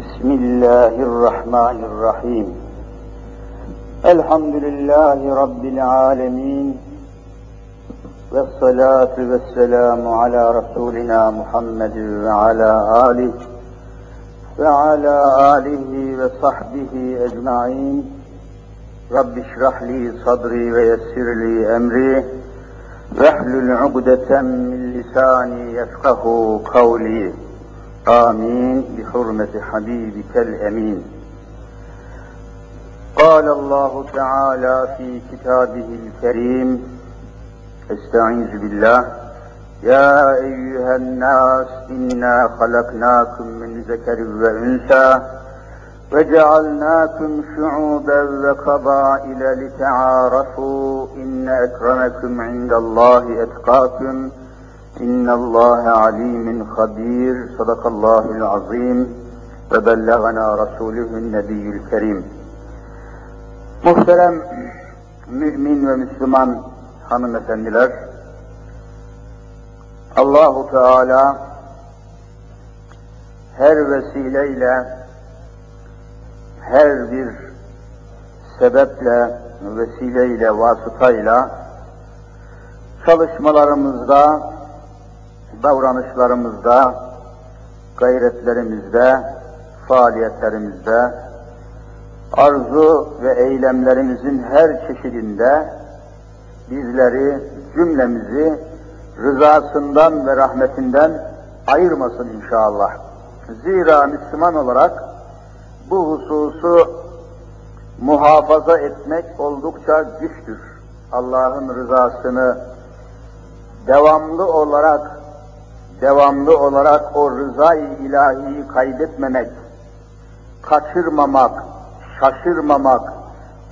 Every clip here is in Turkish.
بسم الله الرحمن الرحيم. الحمد لله رب العالمين والصلاة والسلام على رسولنا محمد وعلى آله وعلى آله وصحبه أجمعين. رب اشرح لي صدري ويسر لي أمري واحلل عقدة من لساني يفقه قولي. آمين بحرمة حبيبك الأمين قال الله تعالى في كتابه الكريم استعيذ بالله يا أيها الناس إنا خلقناكم من ذكر وأنثى وجعلناكم شعوبا وقبائل لتعارفوا إن أكرمكم عند الله أتقاكم إن الله عليم خبير صدق الله العظيم وبلغنا رسوله النبي الكريم Muhterem mümin ve Müslüman hanımefendiler, Allahu Teala her vesileyle, her bir sebeple, vesileyle, vasıtayla çalışmalarımızda, davranışlarımızda, gayretlerimizde, faaliyetlerimizde, arzu ve eylemlerimizin her çeşidinde bizleri, cümlemizi rızasından ve rahmetinden ayırmasın inşallah. Zira Müslüman olarak bu hususu muhafaza etmek oldukça güçtür. Allah'ın rızasını devamlı olarak devamlı olarak o rızayı ilahiyi kaybetmemek, kaçırmamak, şaşırmamak,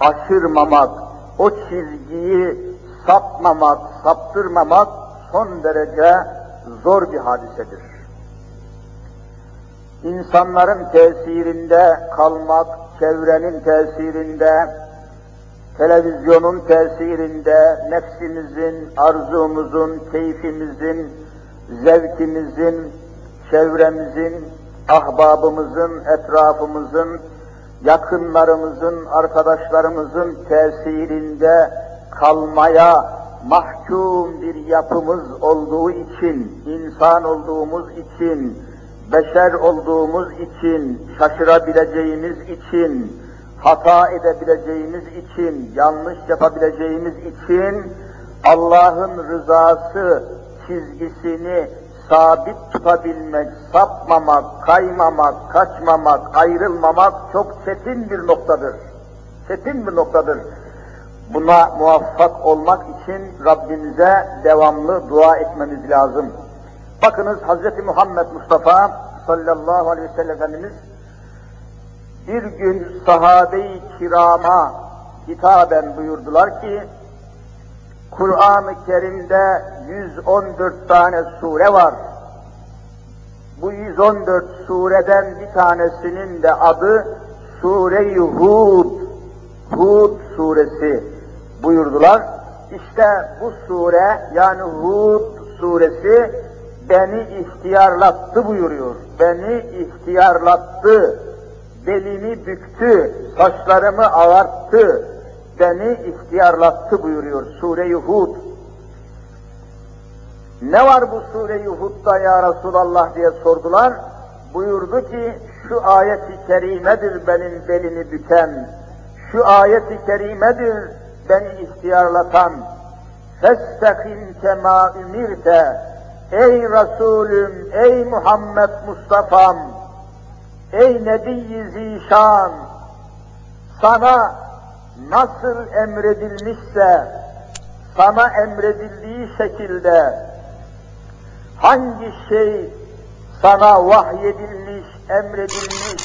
aşırmamak, o çizgiyi sapmamak, saptırmamak son derece zor bir hadisedir. İnsanların tesirinde kalmak, çevrenin tesirinde, televizyonun tesirinde, nefsimizin, arzumuzun, keyfimizin, zevkimizin, çevremizin, ahbabımızın, etrafımızın, yakınlarımızın, arkadaşlarımızın tesirinde kalmaya mahkum bir yapımız olduğu için, insan olduğumuz için, beşer olduğumuz için, şaşırabileceğimiz için, hata edebileceğimiz için, yanlış yapabileceğimiz için Allah'ın rızası çizgisini sabit tutabilmek, sapmamak, kaymamak, kaçmamak, ayrılmamak çok çetin bir noktadır. Çetin bir noktadır. Buna muvaffak olmak için Rabbimize devamlı dua etmemiz lazım. Bakınız Hz. Muhammed Mustafa sallallahu aleyhi ve sellem Efendimiz bir gün sahabe-i kirama hitaben buyurdular ki Kur'an-ı Kerim'de 114 tane sure var. Bu 114 sureden bir tanesinin de adı Sure-i Hud, Hud suresi buyurdular. İşte bu sure yani Hud suresi beni ihtiyarlattı buyuruyor. Beni ihtiyarlattı, belimi büktü, saçlarımı ağarttı, beni ihtiyarlattı buyuruyor Sure-i Hud. Ne var bu Sure-i Hud'da ya Resulallah diye sordular. Buyurdu ki şu ayeti kerimedir benim belini büken, şu ayeti kerimedir beni ihtiyarlatan. Festakim kema ümirte. Ey Resulüm, ey Muhammed Mustafa'm, ey Nebi-i Zişan, sana nasıl emredilmişse, sana emredildiği şekilde hangi şey sana vahyedilmiş, emredilmiş,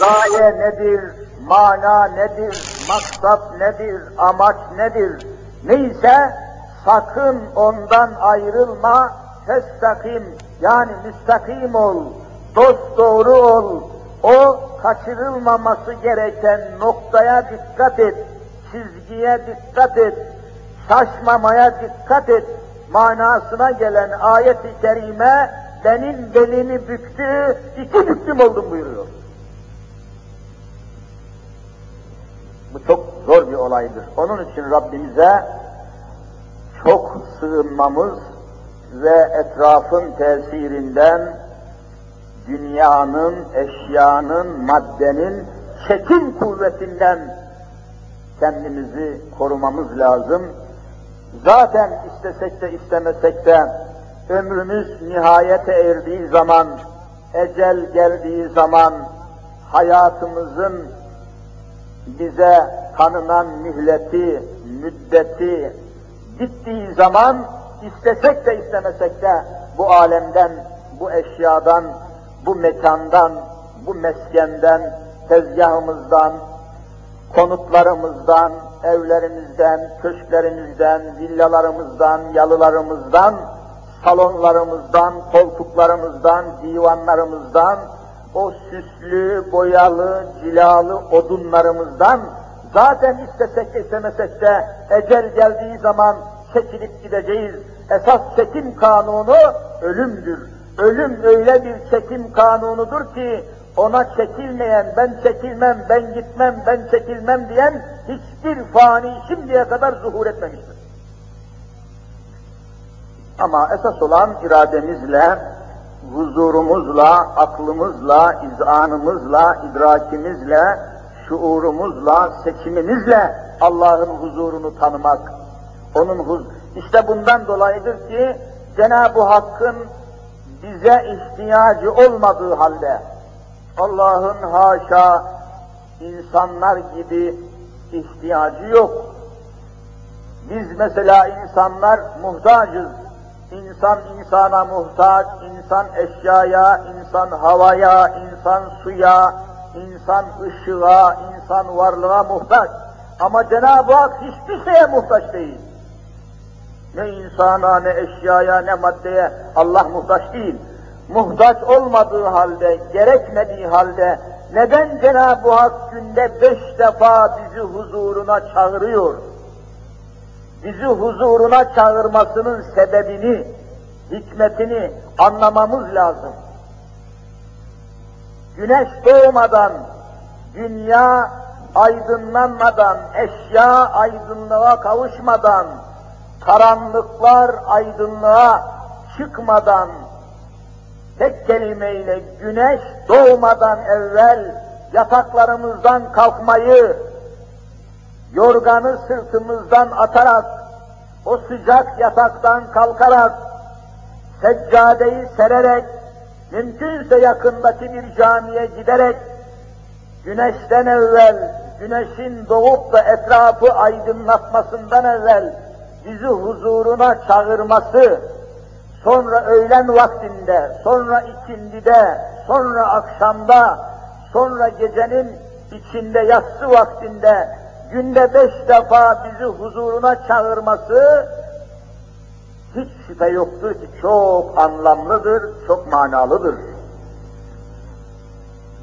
gaye nedir, mana nedir, maksat nedir, amaç nedir, neyse sakın ondan ayrılma, festakim yani müstakim ol, dost doğru ol, o kaçırılmaması gereken noktaya dikkat et, çizgiye dikkat et, saçmamaya dikkat et manasına gelen ayet-i kerime benim belini büktü, iki büktüm oldum buyuruyor. Bu çok zor bir olaydır. Onun için Rabbimize çok sığınmamız ve etrafın tesirinden dünyanın, eşyanın, maddenin çekim kuvvetinden kendimizi korumamız lazım. Zaten istesek de istemesek de ömrümüz nihayete erdiği zaman, ecel geldiği zaman hayatımızın bize tanınan mühleti, müddeti bittiği zaman istesek de istemesek de bu alemden, bu eşyadan, bu mekandan, bu meskenden, tezgahımızdan, konutlarımızdan, evlerimizden, köşklerimizden, villalarımızdan, yalılarımızdan, salonlarımızdan, koltuklarımızdan, divanlarımızdan, o süslü, boyalı, cilalı odunlarımızdan zaten istesek istemesek de ecel geldiği zaman çekilip gideceğiz. Esas çekim kanunu ölümdür. Ölüm öyle bir çekim kanunudur ki ona çekilmeyen, ben çekilmem, ben gitmem, ben çekilmem diyen hiçbir fani şimdiye kadar zuhur etmemiştir. Ama esas olan irademizle, huzurumuzla, aklımızla, izanımızla, idrakimizle, şuurumuzla, seçimimizle Allah'ın huzurunu tanımak. Onun huz işte bundan dolayıdır ki Cenab-ı Hakk'ın bize ihtiyacı olmadığı halde Allah'ın haşa insanlar gibi ihtiyacı yok. Biz mesela insanlar muhtacız. İnsan insana muhtaç, insan eşyaya, insan havaya, insan suya, insan ışığa, insan varlığa muhtaç. Ama Cenab-ı Hak hiçbir şeye muhtaç değil. Ne insana, ne eşyaya, ne maddeye Allah muhtaç değil. Muhtaç olmadığı halde, gerekmediği halde neden Cenab-ı Hak günde beş defa bizi huzuruna çağırıyor? Bizi huzuruna çağırmasının sebebini, hikmetini anlamamız lazım. Güneş doğmadan, dünya aydınlanmadan, eşya aydınlığa kavuşmadan, karanlıklar aydınlığa çıkmadan, tek kelimeyle güneş doğmadan evvel yataklarımızdan kalkmayı, yorganı sırtımızdan atarak, o sıcak yataktan kalkarak, seccadeyi sererek, mümkünse yakındaki bir camiye giderek, güneşten evvel, güneşin doğup da etrafı aydınlatmasından evvel, bizi huzuruna çağırması, sonra öğlen vaktinde, sonra ikindide, sonra akşamda, sonra gecenin içinde yatsı vaktinde, günde beş defa bizi huzuruna çağırması, hiç şüphe yoktur ki çok anlamlıdır, çok manalıdır.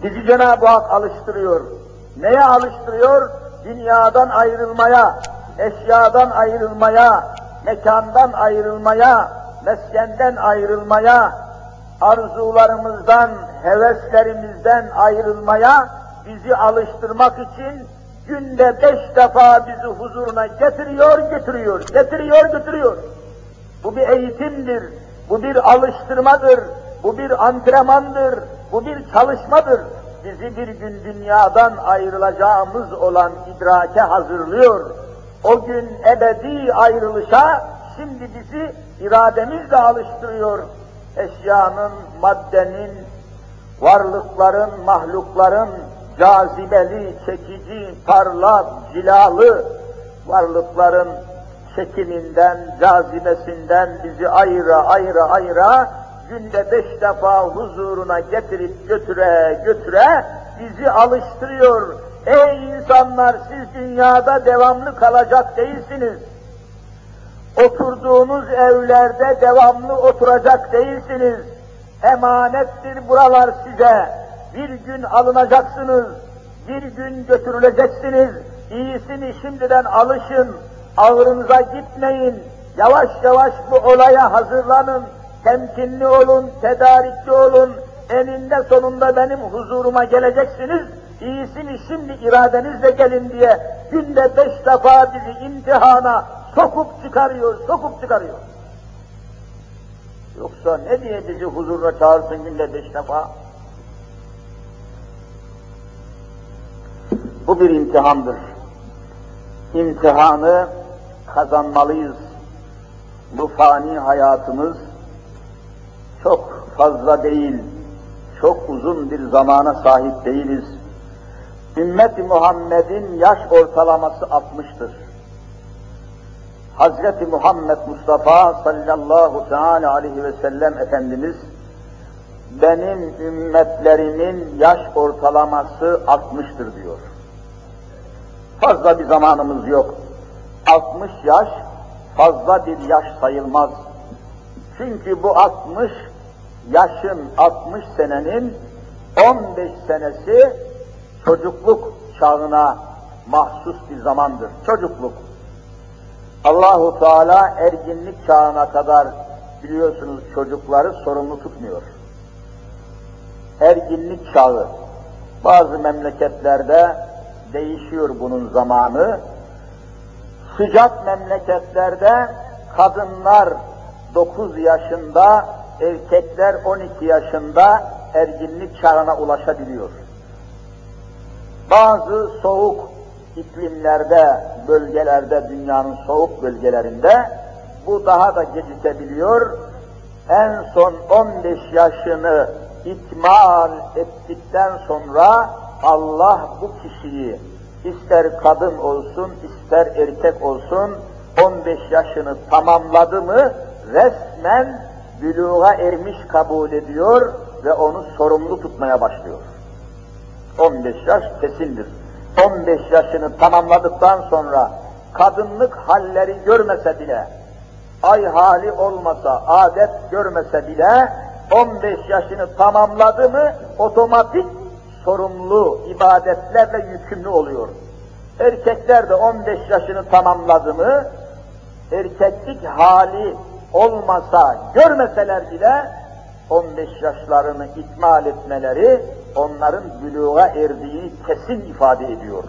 Bizi Cenab-ı Hak alıştırıyor. Neye alıştırıyor? Dünyadan ayrılmaya, eşyadan ayrılmaya, mekandan ayrılmaya, meskenden ayrılmaya, arzularımızdan, heveslerimizden ayrılmaya bizi alıştırmak için günde beş defa bizi huzuruna getiriyor, getiriyor, getiriyor, getiriyor. Bu bir eğitimdir, bu bir alıştırmadır, bu bir antrenmandır, bu bir çalışmadır. Bizi bir gün dünyadan ayrılacağımız olan idrake hazırlıyor. O gün ebedi ayrılışa şimdi bizi irademizle alıştırıyor. Eşyanın, maddenin, varlıkların, mahlukların cazibeli, çekici, parlak, cilalı varlıkların çekiminden, cazibesinden bizi ayrı ayrı ayrı günde beş defa huzuruna getirip götüre götüre bizi alıştırıyor. Ey insanlar siz dünyada devamlı kalacak değilsiniz. Oturduğunuz evlerde devamlı oturacak değilsiniz. Emanettir buralar size. Bir gün alınacaksınız, bir gün götürüleceksiniz. İyisini şimdiden alışın, ağrınıza gitmeyin. Yavaş yavaş bu olaya hazırlanın. Temkinli olun, tedarikli olun. Eninde sonunda benim huzuruma geleceksiniz. İyisini şimdi iradenizle gelin diye günde beş defa bizi imtihana sokup çıkarıyor, sokup çıkarıyor. Yoksa ne diye bizi huzuruna çağırsın günde beş defa? Bu bir imtihandır. İmtihanı kazanmalıyız. Bu fani hayatımız çok fazla değil, çok uzun bir zamana sahip değiliz. Ümmet-i Muhammed'in yaş ortalaması 60'tır. Hazreti Muhammed Mustafa sallallahu teala aleyhi ve sellem Efendimiz benim ümmetlerimin yaş ortalaması 60'tır diyor. Fazla bir zamanımız yok. 60 yaş fazla bir yaş sayılmaz. Çünkü bu 60 yaşın 60 senenin 15 senesi çocukluk çağına mahsus bir zamandır. Çocukluk. Allahu Teala erginlik çağına kadar biliyorsunuz çocukları sorumlu tutmuyor. Erginlik çağı. Bazı memleketlerde değişiyor bunun zamanı. Sıcak memleketlerde kadınlar 9 yaşında, erkekler 12 yaşında erginlik çağına ulaşabiliyor. Bazı soğuk iklimlerde, bölgelerde, dünyanın soğuk bölgelerinde bu daha da gecikebiliyor. En son 15 yaşını ikmal ettikten sonra Allah bu kişiyi ister kadın olsun, ister erkek olsun 15 yaşını tamamladı mı resmen büluğa ermiş kabul ediyor ve onu sorumlu tutmaya başlıyor. 15 yaş kesindir. 15 yaşını tamamladıktan sonra kadınlık halleri görmese bile, ay hali olmasa, adet görmese bile 15 yaşını tamamladı mı otomatik sorumlu ibadetlerle yükümlü oluyor. Erkekler de 15 yaşını tamamladı mı erkeklik hali olmasa, görmeseler bile 15 yaşlarını ikmal etmeleri onların büluğa erdiğini kesin ifade ediyor.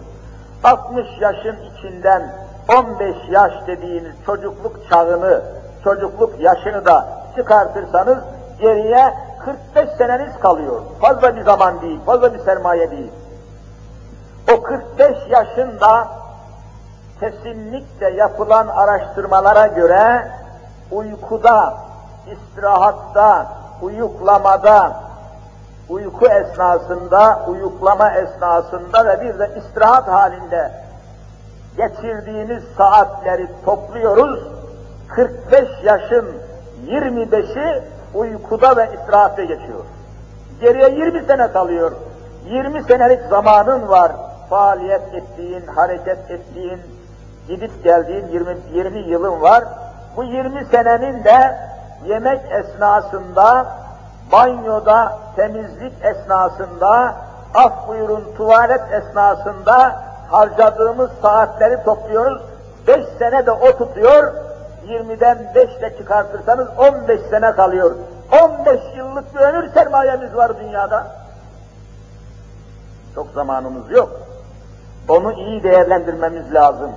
60 yaşın içinden 15 yaş dediğiniz çocukluk çağını, çocukluk yaşını da çıkartırsanız geriye 45 seneniz kalıyor. Fazla bir zaman değil, fazla bir sermaye değil. O 45 yaşında kesinlikle yapılan araştırmalara göre uykuda, istirahatta, uyuklamada, uyku esnasında, uyuklama esnasında ve bir de istirahat halinde geçirdiğiniz saatleri topluyoruz. 45 yaşın 25'i uykuda ve istirahatte geçiyor. Geriye 20 sene kalıyor. 20 senelik zamanın var. Faaliyet ettiğin, hareket ettiğin, gidip geldiğin 20, 20 yılın var. Bu 20 senenin de yemek esnasında, banyoda, temizlik esnasında, af buyurun tuvalet esnasında harcadığımız saatleri topluyoruz. 5 sene de o tutuyor, 20'den 5 de çıkartırsanız 15 sene kalıyor. 15 yıllık bir ömür sermayemiz var dünyada. Çok zamanımız yok. Onu iyi değerlendirmemiz lazım.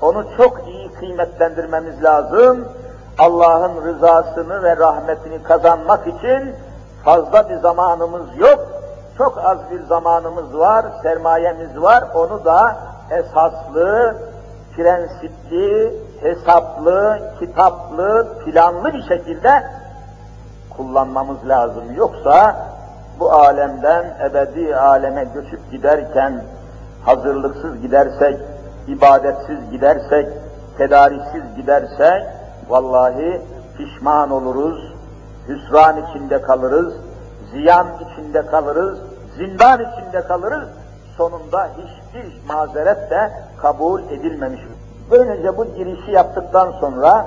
Onu çok iyi kıymetlendirmemiz lazım. Allah'ın rızasını ve rahmetini kazanmak için fazla bir zamanımız yok. Çok az bir zamanımız var, sermayemiz var. Onu da esaslı, prensipli, hesaplı, kitaplı, planlı bir şekilde kullanmamız lazım. Yoksa bu alemden ebedi aleme göçüp giderken hazırlıksız gidersek, ibadetsiz gidersek, tedariksiz gidersek vallahi pişman oluruz, hüsran içinde kalırız, ziyan içinde kalırız, zindan içinde kalırız, sonunda hiçbir mazeret de kabul edilmemiş. Böylece bu girişi yaptıktan sonra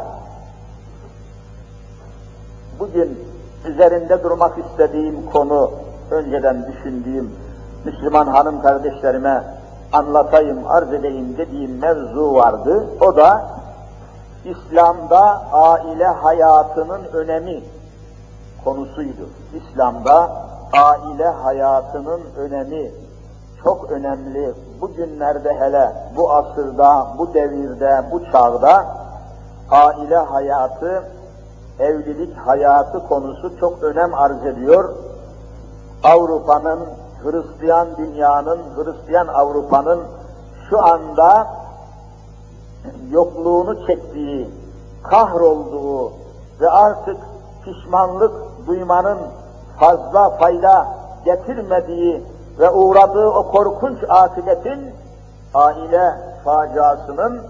bugün üzerinde durmak istediğim konu, önceden düşündüğüm Müslüman hanım kardeşlerime anlatayım, arz edeyim dediğim mevzu vardı. O da İslam'da aile hayatının önemi konusuydu. İslam'da aile hayatının önemi çok önemli. Bugünlerde hele bu asırda, bu devirde, bu çağda aile hayatı, evlilik hayatı konusu çok önem arz ediyor. Avrupa'nın, Hristiyan dünyanın, Hristiyan Avrupa'nın şu anda yokluğunu çektiği, kahrolduğu ve artık pişmanlık duymanın fazla fayda getirmediği ve uğradığı o korkunç akıbetin aile faciasının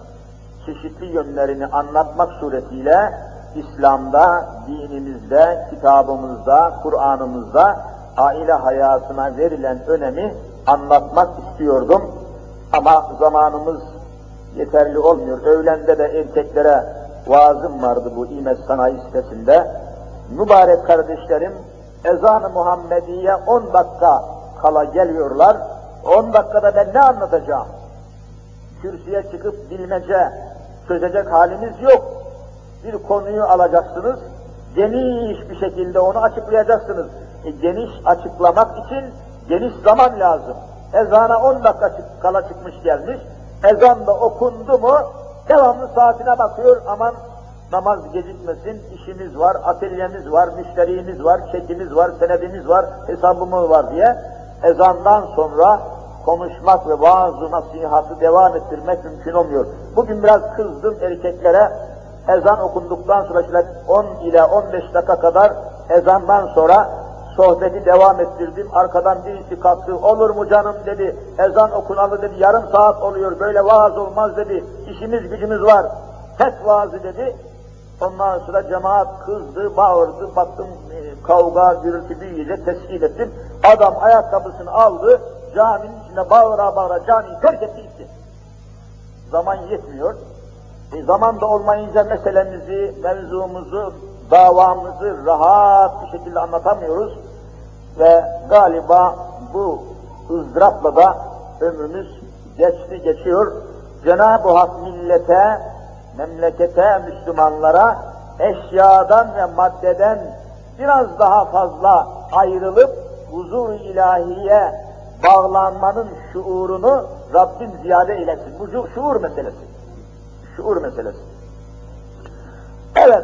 çeşitli yönlerini anlatmak suretiyle İslam'da, dinimizde, kitabımızda, Kur'an'ımızda aile hayatına verilen önemi anlatmak istiyordum. Ama zamanımız yeterli olmuyor. Öğlende de erkeklere vaazım vardı bu İmes Sanayi sitesinde. Mübarek kardeşlerim, ezan-ı Muhammediye 10 dakika kala geliyorlar. 10 dakikada ben ne anlatacağım? Kürsüye çıkıp bilmece çözecek halimiz yok. Bir konuyu alacaksınız, geniş bir şekilde onu açıklayacaksınız. E, geniş açıklamak için geniş zaman lazım. Ezana 10 dakika kala çıkmış gelmiş, ezan da okundu mu devamlı saatine bakıyor, aman namaz gecikmesin, işimiz var, atölyemiz var, müşterimiz var, çekimiz var, senedimiz var, hesabımız var diye ezandan sonra konuşmak ve bazı nasihatı devam ettirmek mümkün olmuyor. Bugün biraz kızdım erkeklere, ezan okunduktan sonra şöyle 10 ile 15 dakika kadar ezandan sonra sohbeti devam ettirdim. Arkadan birisi kalktı, olur mu canım dedi, ezan okunalı dedi, yarım saat oluyor, böyle vaaz olmaz dedi, işimiz gücümüz var, tek vaazı dedi. Ondan sonra cemaat kızdı, bağırdı, baktım e, kavga, gürültü büyüyecek, teskin ettim. Adam ayakkabısını aldı, caminin içinde bağıra bağıra camiyi terk etti gitti. Zaman yetmiyor. E, zaman da olmayınca meselemizi, mevzumuzu, davamızı rahat bir şekilde anlatamıyoruz. Ve galiba bu ızdırapla da ömrümüz geçti geçiyor. Cenab-ı Hak millete, memlekete, Müslümanlara eşyadan ve maddeden biraz daha fazla ayrılıp huzur ilahiye bağlanmanın şuurunu Rabbim ziyade eylesin. Bu şuur meselesi. Şuur meselesi. Evet,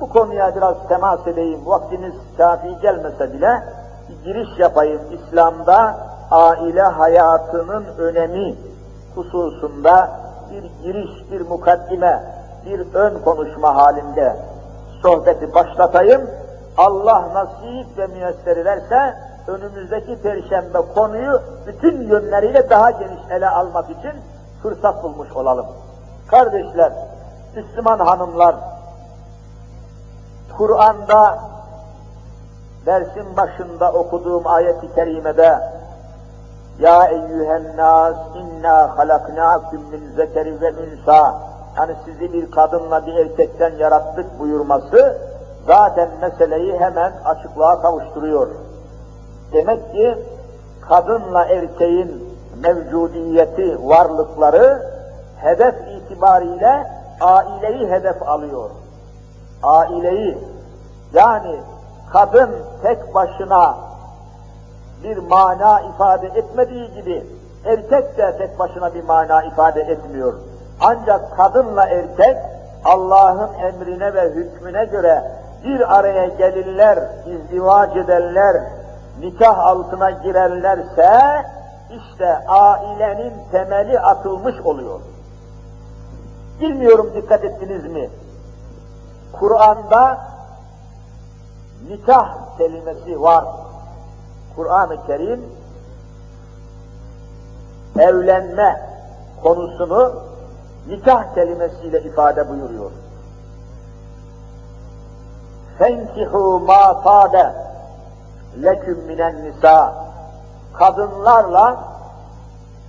bu konuya biraz temas edeyim. Vaktimiz kafi gelmese bile bir giriş yapayım. İslam'da aile hayatının önemi hususunda bir giriş, bir mukaddime, bir ön konuşma halinde sohbeti başlatayım. Allah nasip ve müyesser ederse önümüzdeki perşembe konuyu bütün yönleriyle daha geniş ele almak için fırsat bulmuş olalım. Kardeşler, Müslüman hanımlar, Kur'an'da dersin başında okuduğum ayet-i kerimede Ya eyyühen nas inna halaknakum min zekeri ve unsa hani sizi bir kadınla bir erkekten yarattık buyurması zaten meseleyi hemen açıklığa kavuşturuyor. Demek ki kadınla erkeğin mevcudiyeti, varlıkları hedef itibariyle aileyi hedef alıyor. Aileyi, yani kadın tek başına bir mana ifade etmediği gibi erkek de tek başına bir mana ifade etmiyor. Ancak kadınla erkek Allah'ın emrine ve hükmüne göre bir araya gelirler, izdivac ederler, nikah altına girerlerse işte ailenin temeli atılmış oluyor. Bilmiyorum dikkat ettiniz mi? Kur'an'da nikah kelimesi var. Kur'an-ı Kerim evlenme konusunu nikah kelimesiyle ifade buyuruyor. Fenkihu ma sade leküm minen nisa kadınlarla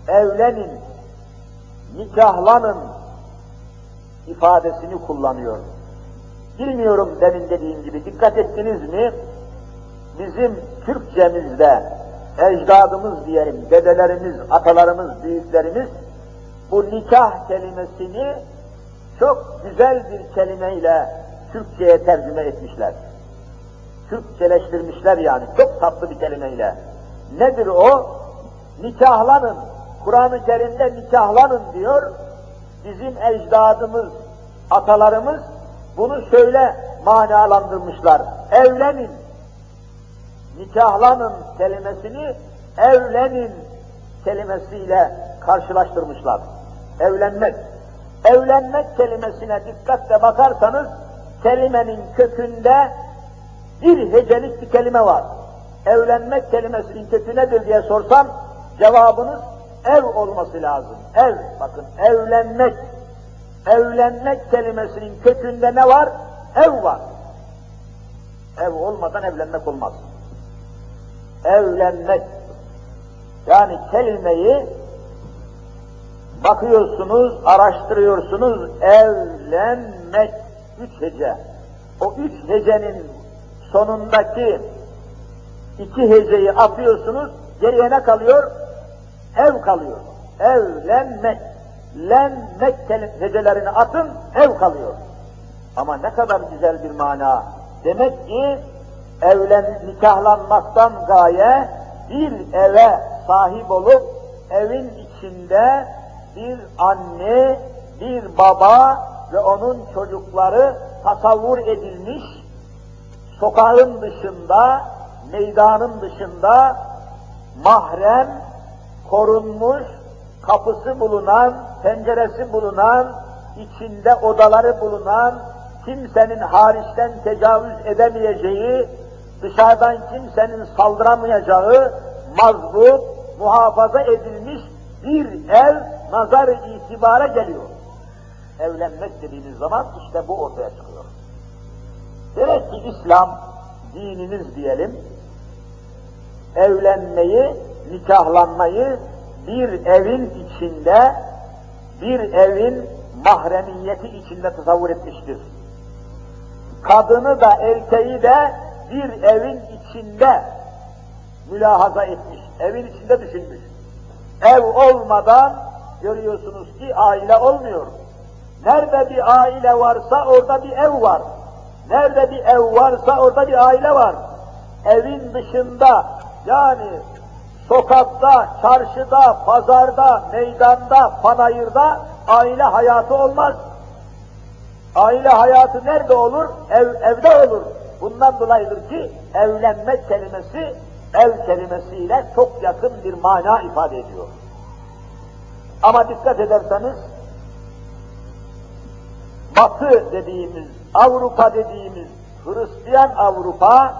evlenin, nikahlanın ifadesini kullanıyor. Bilmiyorum demin dediğim gibi dikkat ettiniz mi? Bizim Türkçemizde ecdadımız diyelim, dedelerimiz, atalarımız, büyüklerimiz bu nikah kelimesini çok güzel bir kelimeyle Türkçe'ye tercüme etmişler. Türkçeleştirmişler yani, çok tatlı bir kelimeyle. Nedir o? nikahlanın, Kur'an-ı Kerim'de nikahlanın diyor. Bizim ecdadımız, atalarımız bunu şöyle manalandırmışlar. Evlenin, nikahlanın kelimesini evlenin kelimesiyle karşılaştırmışlar. Evlenmek. Evlenmek kelimesine dikkatle bakarsanız kelimenin kökünde bir hecelik bir kelime var. Evlenmek kelimesinin kökü nedir diye sorsam cevabınız ev olması lazım. Ev, bakın evlenmek. Evlenmek kelimesinin kökünde ne var? Ev var. Ev olmadan evlenmek olmaz. Evlenmek. Yani kelimeyi bakıyorsunuz, araştırıyorsunuz, evlenmek üç hece. O üç hecenin sonundaki iki heceyi atıyorsunuz, geriye ne kalıyor? Ev kalıyor. Evlenmek. Lenmek hecelerini atın, ev kalıyor. Ama ne kadar güzel bir mana. Demek ki evlen, nikahlanmaktan gaye bir eve sahip olup evin içinde bir anne, bir baba ve onun çocukları tasavvur edilmiş, sokağın dışında, meydanın dışında mahrem, korunmuş, kapısı bulunan, penceresi bulunan, içinde odaları bulunan, kimsenin hariçten tecavüz edemeyeceği, dışarıdan kimsenin saldıramayacağı, mazbut, muhafaza edilmiş bir ev nazar itibara geliyor. Evlenmek dediğiniz zaman işte bu ortaya çıkıyor. Demek ki İslam dininiz diyelim, evlenmeyi, nikahlanmayı bir evin içinde, bir evin mahremiyeti içinde tasavvur etmiştir. Kadını da erkeği de bir evin içinde mülahaza etmiş, evin içinde düşünmüş. Ev olmadan görüyorsunuz ki aile olmuyor. Nerede bir aile varsa orada bir ev var. Nerede bir ev varsa orada bir aile var. Evin dışında yani sokakta, çarşıda, pazarda, meydanda, panayırda aile hayatı olmaz. Aile hayatı nerede olur? Ev, evde olur. Bundan dolayıdır ki evlenmek kelimesi ev kelimesiyle çok yakın bir mana ifade ediyor. Ama dikkat ederseniz Batı dediğimiz, Avrupa dediğimiz Hristiyan Avrupa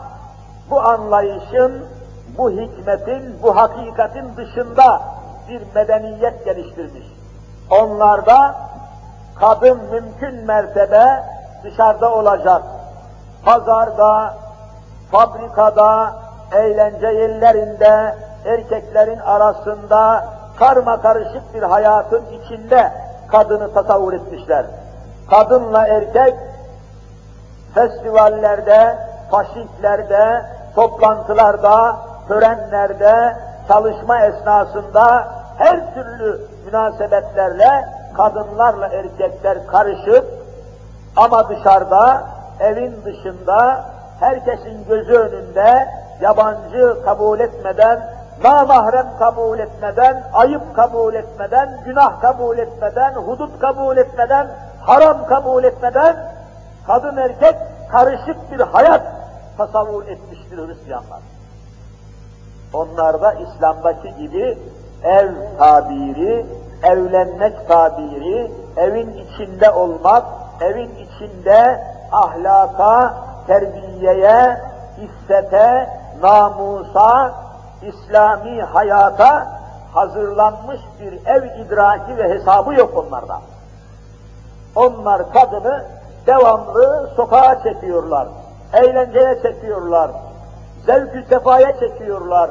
bu anlayışın, bu hikmetin, bu hakikatin dışında bir medeniyet geliştirmiş. Onlarda kadın mümkün mertebe dışarıda olacak. Pazarda, fabrikada, eğlence yerlerinde, erkeklerin arasında karma karışık bir hayatın içinde kadını tasavvur etmişler. Kadınla erkek festivallerde, faşiklerde, toplantılarda, törenlerde, çalışma esnasında her türlü münasebetlerle kadınlarla erkekler karışıp ama dışarıda, evin dışında, herkesin gözü önünde yabancı kabul etmeden, namahrem kabul etmeden, ayıp kabul etmeden, günah kabul etmeden, hudut kabul etmeden, haram kabul etmeden, kadın erkek karışık bir hayat tasavvur etmiştir Hristiyanlar. Onlar da İslam'daki gibi ev tabiri, evlenmek tabiri, evin içinde olmak, evin içinde ahlaka, terbiyeye, iffete, namusa, İslami hayata hazırlanmış bir ev idraki ve hesabı yok onlarda. Onlar kadını devamlı sokağa çekiyorlar, eğlenceye çekiyorlar, zevk-ü sefaya çekiyorlar.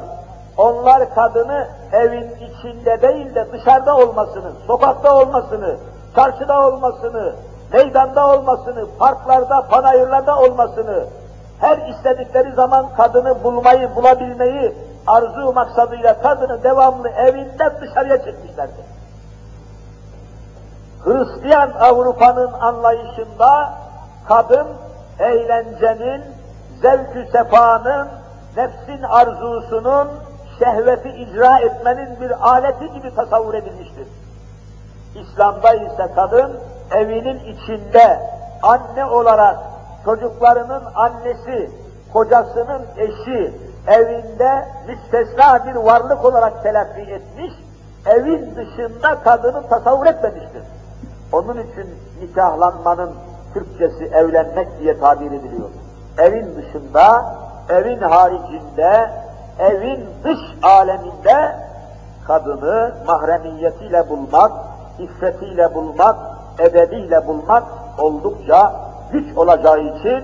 Onlar kadını evin içinde değil de dışarıda olmasını, sokakta olmasını, çarşıda olmasını, meydanda olmasını, parklarda, panayırlarda olmasını, her istedikleri zaman kadını bulmayı, bulabilmeyi arzu maksadıyla kadını devamlı evinden dışarıya çekmişlerdir. Hristiyan Avrupa'nın anlayışında kadın eğlencenin, zevk-ü sefanın, nefsin arzusunun, şehveti icra etmenin bir aleti gibi tasavvur edilmiştir. İslam'da ise kadın evinin içinde anne olarak çocuklarının annesi, kocasının eşi, evinde müstesna bir varlık olarak telakki etmiş, evin dışında kadını tasavvur etmemiştir. Onun için nikahlanmanın Türkçesi evlenmek diye tabir ediliyor. Evin dışında, evin haricinde, evin dış aleminde kadını mahremiyetiyle bulmak, iffetiyle bulmak, edebiyle bulmak oldukça güç olacağı için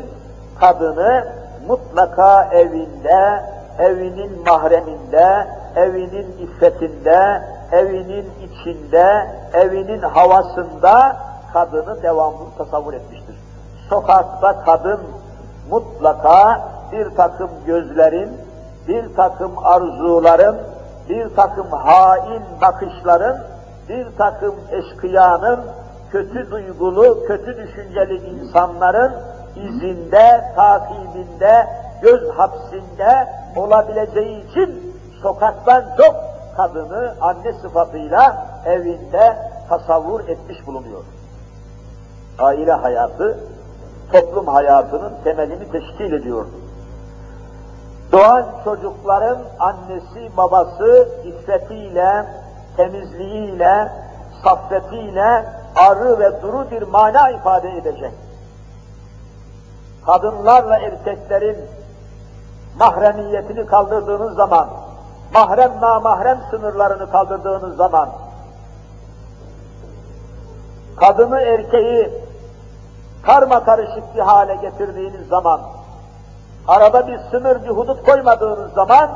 kadını mutlaka evinde, evinin mahreminde, evinin iffetinde, evinin içinde, evinin havasında kadını devamlı tasavvur etmiştir. Sokakta kadın mutlaka bir takım gözlerin, bir takım arzuların, bir takım hain bakışların, bir takım eşkıyanın, kötü duygulu, kötü düşünceli insanların izinde, takibinde, göz hapsinde olabileceği için sokaktan çok kadını anne sıfatıyla evinde tasavvur etmiş bulunuyor. Aile hayatı, toplum hayatının temelini teşkil ediyor. Doğan çocukların annesi, babası iffetiyle, temizliğiyle, saffetiyle arı ve duru bir mana ifade edecek. Kadınlarla erkeklerin mahremiyetini kaldırdığınız zaman, mahrem namahrem sınırlarını kaldırdığınız zaman, kadını erkeği karma karışık bir hale getirdiğiniz zaman, arada bir sınır, bir hudut koymadığınız zaman,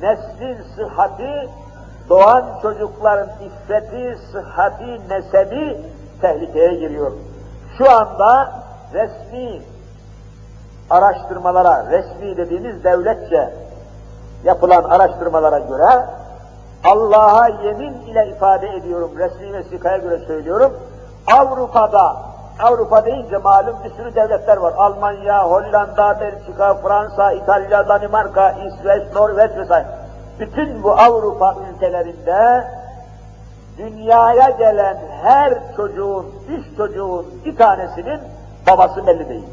neslin sıhhati, doğan çocukların iffeti, sıhhati, nesebi tehlikeye giriyor. Şu anda resmi araştırmalara, resmi dediğimiz devletçe yapılan araştırmalara göre Allah'a yemin ile ifade ediyorum, resmi vesikaya göre söylüyorum, Avrupa'da, Avrupa deyince malum bir sürü devletler var. Almanya, Hollanda, Belçika, Fransa, İtalya, Danimarka, İsveç, Norveç vesaire. Bütün bu Avrupa ülkelerinde dünyaya gelen her çocuğun, üç çocuğun bir tanesinin babası belli değil.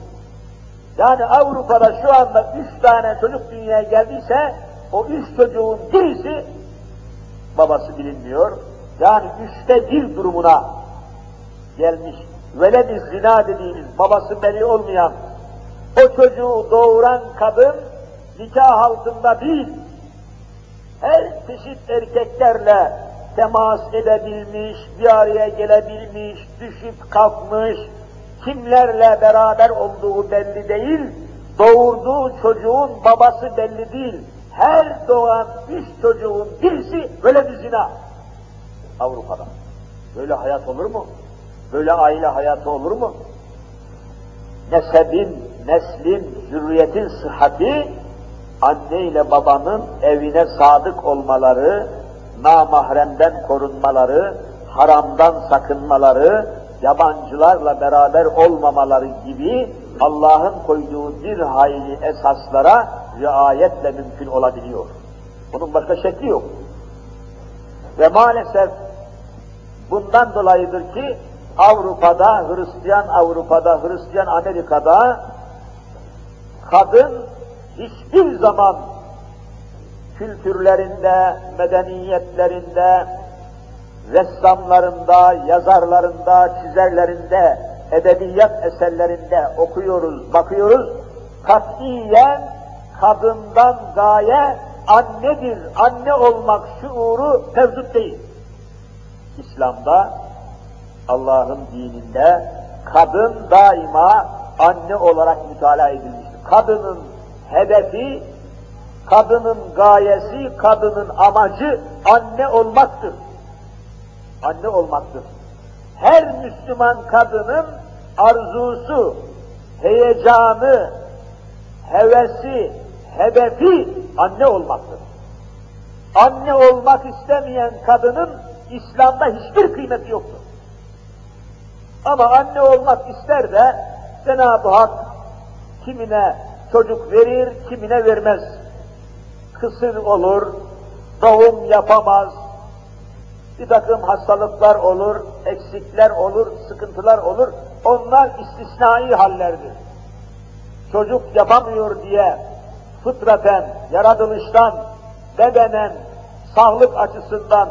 Yani Avrupa'da şu anda üç tane çocuk dünyaya geldiyse o üç çocuğun birisi babası bilinmiyor. Yani üçte bir durumuna gelmiş. Veled-i zina dediğimiz babası belli olmayan o çocuğu doğuran kadın nikah altında değil, her çeşit erkeklerle temas edebilmiş, bir araya gelebilmiş, düşüp kalkmış, kimlerle beraber olduğu belli değil, doğurduğu çocuğun babası belli değil. Her doğan üç çocuğun birisi böyle bir zina. Avrupa'da. Böyle hayat olur mu? Böyle aile hayatı olur mu? Nesebin, neslin, zürriyetin sıhhati, anne ile babanın evine sadık olmaları, namahremden korunmaları, haramdan sakınmaları, yabancılarla beraber olmamaları gibi Allah'ın koyduğu bir hayli esaslara riayetle mümkün olabiliyor. Bunun başka şekli yok. Ve maalesef bundan dolayıdır ki Avrupa'da, Hristiyan Avrupa'da, Hristiyan Amerika'da kadın hiçbir zaman kültürlerinde, medeniyetlerinde, ressamlarında, yazarlarında, çizerlerinde, edebiyat eserlerinde okuyoruz, bakıyoruz, katiyen kadından gaye annedir, anne olmak şuuru mevcut değil. İslam'da, Allah'ın dininde kadın daima anne olarak mütalaa edilmiştir. Kadının hedefi, kadının gayesi, kadının amacı anne olmaktır anne olmaktır. Her Müslüman kadının arzusu, heyecanı, hevesi, hedefi anne olmaktır. Anne olmak istemeyen kadının İslam'da hiçbir kıymeti yoktur. Ama anne olmak ister de Cenab-ı Hak kimine çocuk verir, kimine vermez. Kısır olur, doğum yapamaz, bir takım hastalıklar olur, eksikler olur, sıkıntılar olur. Onlar istisnai hallerdir. Çocuk yapamıyor diye fıtraten, yaratılıştan, bedenen, sağlık açısından,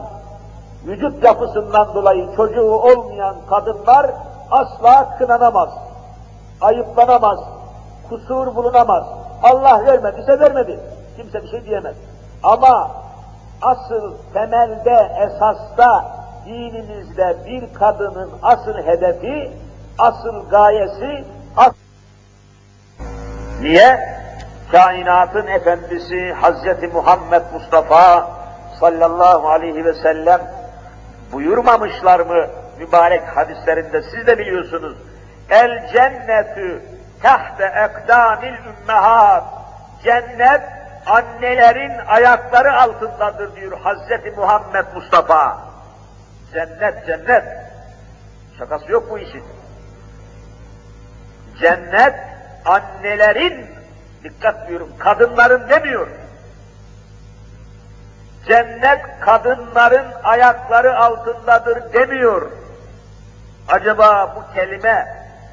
vücut yapısından dolayı çocuğu olmayan kadınlar asla kınanamaz, ayıplanamaz, kusur bulunamaz. Allah vermediyse vermedi. Kimse bir şey diyemez. Ama asıl temelde, esasta, dinimizde bir kadının asıl hedefi, asıl gayesi. Niye? Kainatın efendisi Hazreti Muhammed Mustafa sallallahu aleyhi ve sellem buyurmamışlar mı mübarek hadislerinde siz de biliyorsunuz. El cennetü tahte ekdamil ümmehat. Cennet annelerin ayakları altındadır diyor Hazreti Muhammed Mustafa. Cennet, cennet. Şakası yok bu işin. Cennet annelerin, dikkat diyorum, kadınların demiyor. Cennet kadınların ayakları altındadır demiyor. Acaba bu kelime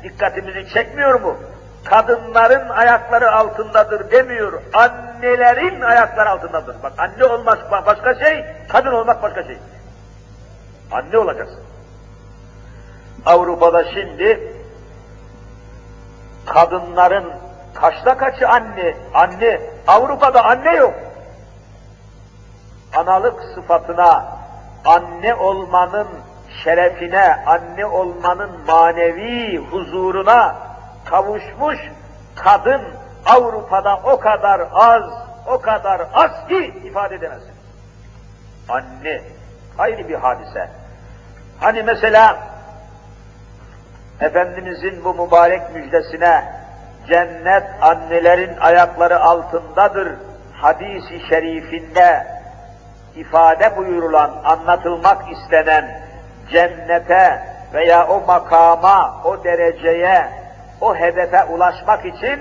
dikkatimizi çekmiyor mu? kadınların ayakları altındadır demiyor, annelerin ayakları altındadır. Bak anne olmak başka şey, kadın olmak başka şey. Anne olacaksın. Avrupa'da şimdi kadınların kaçta kaçı anne, anne, Avrupa'da anne yok. Analık sıfatına, anne olmanın şerefine, anne olmanın manevi huzuruna, kavuşmuş kadın Avrupa'da o kadar az, o kadar az ki ifade edemezsin. Anne, ayrı bir hadise. Hani mesela Efendimizin bu mübarek müjdesine cennet annelerin ayakları altındadır hadisi şerifinde ifade buyurulan, anlatılmak istenen cennete veya o makama, o dereceye o hedefe ulaşmak için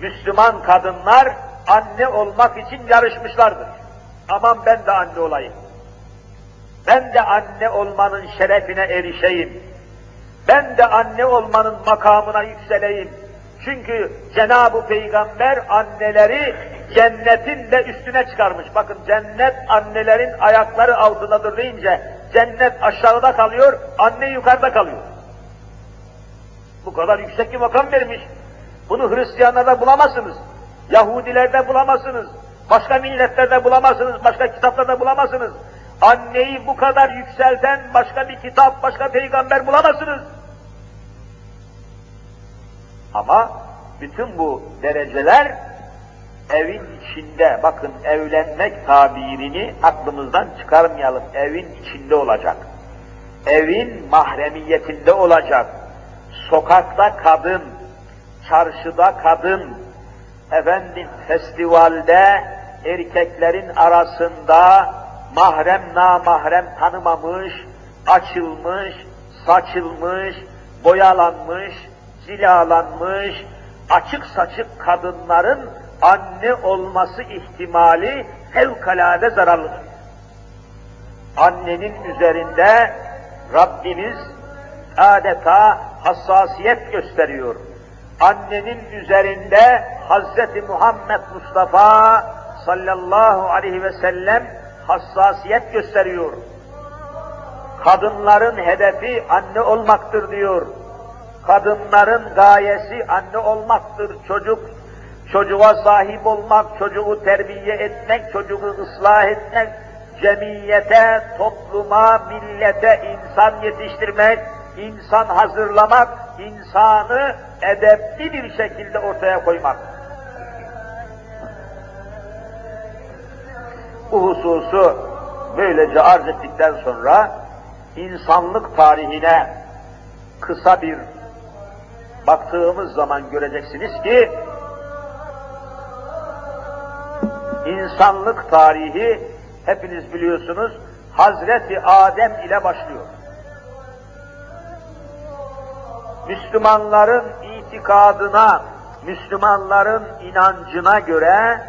Müslüman kadınlar anne olmak için yarışmışlardır. Aman ben de anne olayım. Ben de anne olmanın şerefine erişeyim. Ben de anne olmanın makamına yükseleyim. Çünkü Cenab-ı Peygamber anneleri cennetin de üstüne çıkarmış. Bakın cennet annelerin ayakları altındadır deyince cennet aşağıda kalıyor, anne yukarıda kalıyor. Bu kadar yüksek bir makam vermiş. Bunu Hristiyanlarda bulamazsınız. Yahudilerde bulamazsınız. Başka milletlerde bulamazsınız. Başka kitaplarda bulamazsınız. Anneyi bu kadar yükselten başka bir kitap, başka peygamber bulamazsınız. Ama bütün bu dereceler evin içinde, bakın evlenmek tabirini aklımızdan çıkarmayalım, evin içinde olacak. Evin mahremiyetinde olacak sokakta kadın, çarşıda kadın, efendim festivalde erkeklerin arasında mahrem namahrem tanımamış, açılmış, saçılmış, boyalanmış, cilalanmış, açık saçık kadınların anne olması ihtimali fevkalade zararlıdır. Annenin üzerinde Rabbimiz adeta hassasiyet gösteriyor. Annenin üzerinde Hazreti Muhammed Mustafa sallallahu aleyhi ve sellem hassasiyet gösteriyor. Kadınların hedefi anne olmaktır diyor. Kadınların gayesi anne olmaktır. Çocuk, çocuğa sahip olmak, çocuğu terbiye etmek, çocuğu ıslah etmek, cemiyete, topluma, millete insan yetiştirmek, insan hazırlamak, insanı edepli bir şekilde ortaya koymak. Bu hususu böylece arz ettikten sonra insanlık tarihine kısa bir baktığımız zaman göreceksiniz ki insanlık tarihi hepiniz biliyorsunuz Hazreti Adem ile başlıyor. Müslümanların itikadına, Müslümanların inancına göre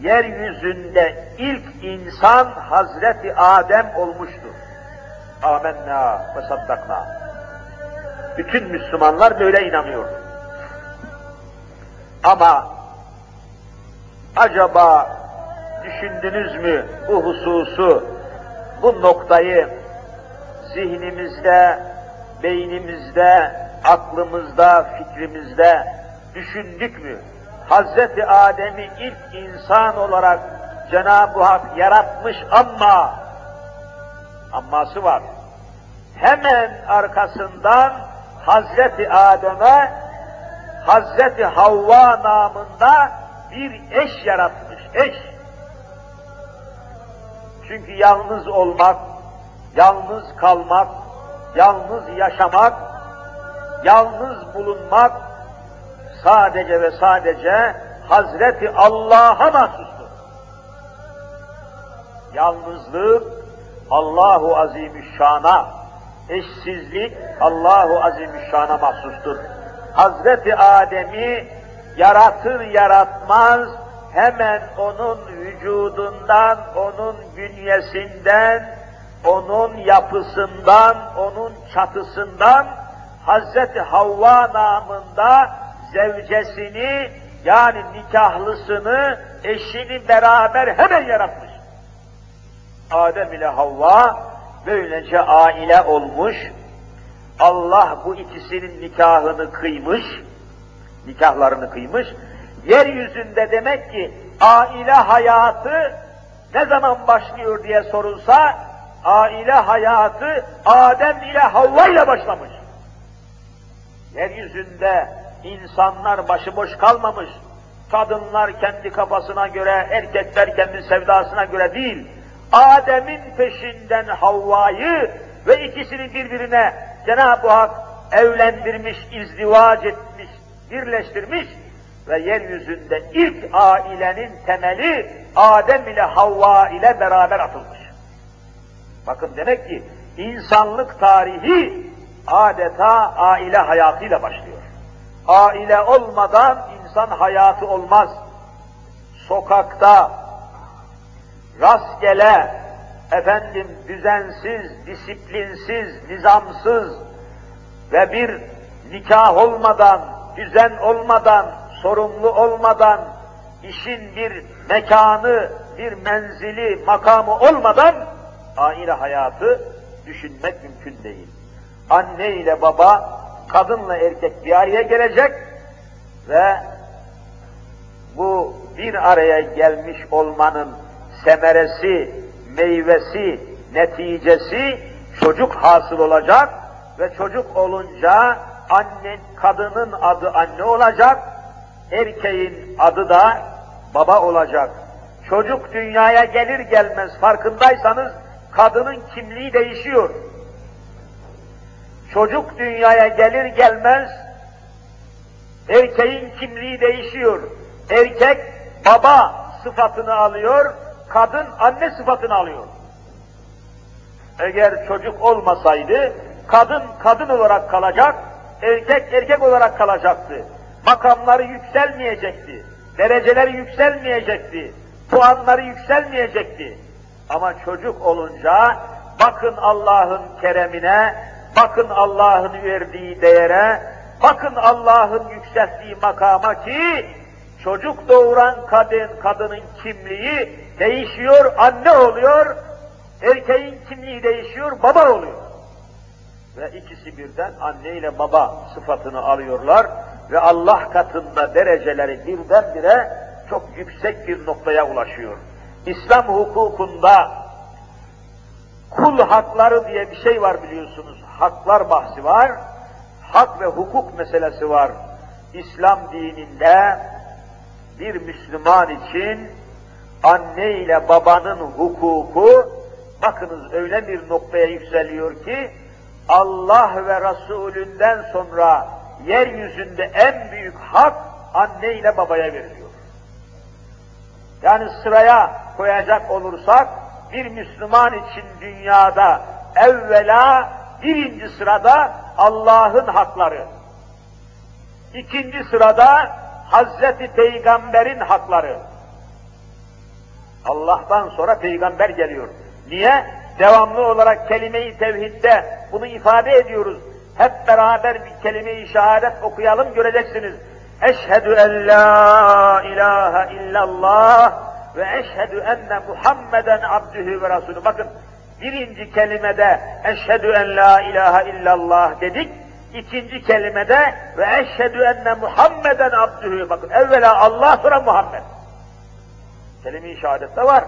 yeryüzünde ilk insan Hazreti Adem olmuştur. Amenna ve saddakna. Bütün Müslümanlar böyle inanıyor. Ama acaba düşündünüz mü bu hususu, bu noktayı zihnimizde, beynimizde, aklımızda, fikrimizde düşündük mü? Hazreti Adem'i ilk insan olarak Cenab-ı Hak yaratmış ama amması var. Hemen arkasından Hazreti Adem'e Hazreti Havva namında bir eş yaratmış, eş. Çünkü yalnız olmak, yalnız kalmak, yalnız yaşamak, yalnız bulunmak sadece ve sadece Hazreti Allah'a mahsustur. Yalnızlık Allahu Azimüşşan'a, eşsizlik Allahu Azimüşşan'a mahsustur. Hazreti Adem'i yaratır yaratmaz hemen onun vücudundan, onun bünyesinden, onun yapısından, onun çatısından Hazreti Havva namında zevcesini yani nikahlısını, eşini beraber hemen yaratmış. Adem ile Havva böylece aile olmuş. Allah bu ikisinin nikahını kıymış, nikahlarını kıymış. Yeryüzünde demek ki aile hayatı ne zaman başlıyor diye sorulsa, aile hayatı Adem ile Havva ile başlamış. Yeryüzünde insanlar başıboş kalmamış. Kadınlar kendi kafasına göre, erkekler kendi sevdasına göre değil. Adem'in peşinden Havva'yı ve ikisini birbirine Cenab-ı Hak evlendirmiş, izdivac etmiş, birleştirmiş ve yeryüzünde ilk ailenin temeli Adem ile Havva ile beraber atılmış. Bakın demek ki insanlık tarihi adeta aile hayatıyla başlıyor. Aile olmadan insan hayatı olmaz. Sokakta rastgele efendim düzensiz, disiplinsiz, nizamsız ve bir nikah olmadan, düzen olmadan, sorumlu olmadan, işin bir mekanı, bir menzili, makamı olmadan aile hayatı düşünmek mümkün değil. Anne ile baba, kadınla erkek bir araya gelecek ve bu bir araya gelmiş olmanın semeresi, meyvesi, neticesi çocuk hasıl olacak ve çocuk olunca anne, kadının adı anne olacak, erkeğin adı da baba olacak. Çocuk dünyaya gelir gelmez farkındaysanız kadının kimliği değişiyor. Çocuk dünyaya gelir gelmez erkeğin kimliği değişiyor. Erkek baba sıfatını alıyor, kadın anne sıfatını alıyor. Eğer çocuk olmasaydı kadın kadın olarak kalacak, erkek erkek olarak kalacaktı. Makamları yükselmeyecekti, dereceleri yükselmeyecekti, puanları yükselmeyecekti. Ama çocuk olunca bakın Allah'ın keremine, bakın Allah'ın verdiği değere, bakın Allah'ın yükselttiği makama ki çocuk doğuran kadın, kadının kimliği değişiyor, anne oluyor, erkeğin kimliği değişiyor, baba oluyor. Ve ikisi birden anne ile baba sıfatını alıyorlar ve Allah katında dereceleri birdenbire çok yüksek bir noktaya ulaşıyor. İslam hukukunda kul hakları diye bir şey var biliyorsunuz. Haklar bahsi var. Hak ve hukuk meselesi var. İslam dininde bir Müslüman için anne ile babanın hukuku bakınız öyle bir noktaya yükseliyor ki Allah ve Resulünden sonra yeryüzünde en büyük hak anne ile babaya veriliyor. Yani sıraya koyacak olursak bir Müslüman için dünyada evvela birinci sırada Allah'ın hakları, ikinci sırada Hazreti Peygamber'in hakları, Allah'tan sonra peygamber geliyor. Niye? Devamlı olarak kelime-i tevhidde bunu ifade ediyoruz. Hep beraber bir kelime-i şehadet okuyalım göreceksiniz. Eşhedü en la ilahe illallah ve eşhedü enne Muhammeden abdühü ve rasulü. Bakın birinci kelimede eşhedü en la ilahe illallah dedik. İkinci kelimede ve eşhedü enne Muhammeden abdühü. Bakın evvela Allah sonra Muhammed. Kelime-i şehadette var.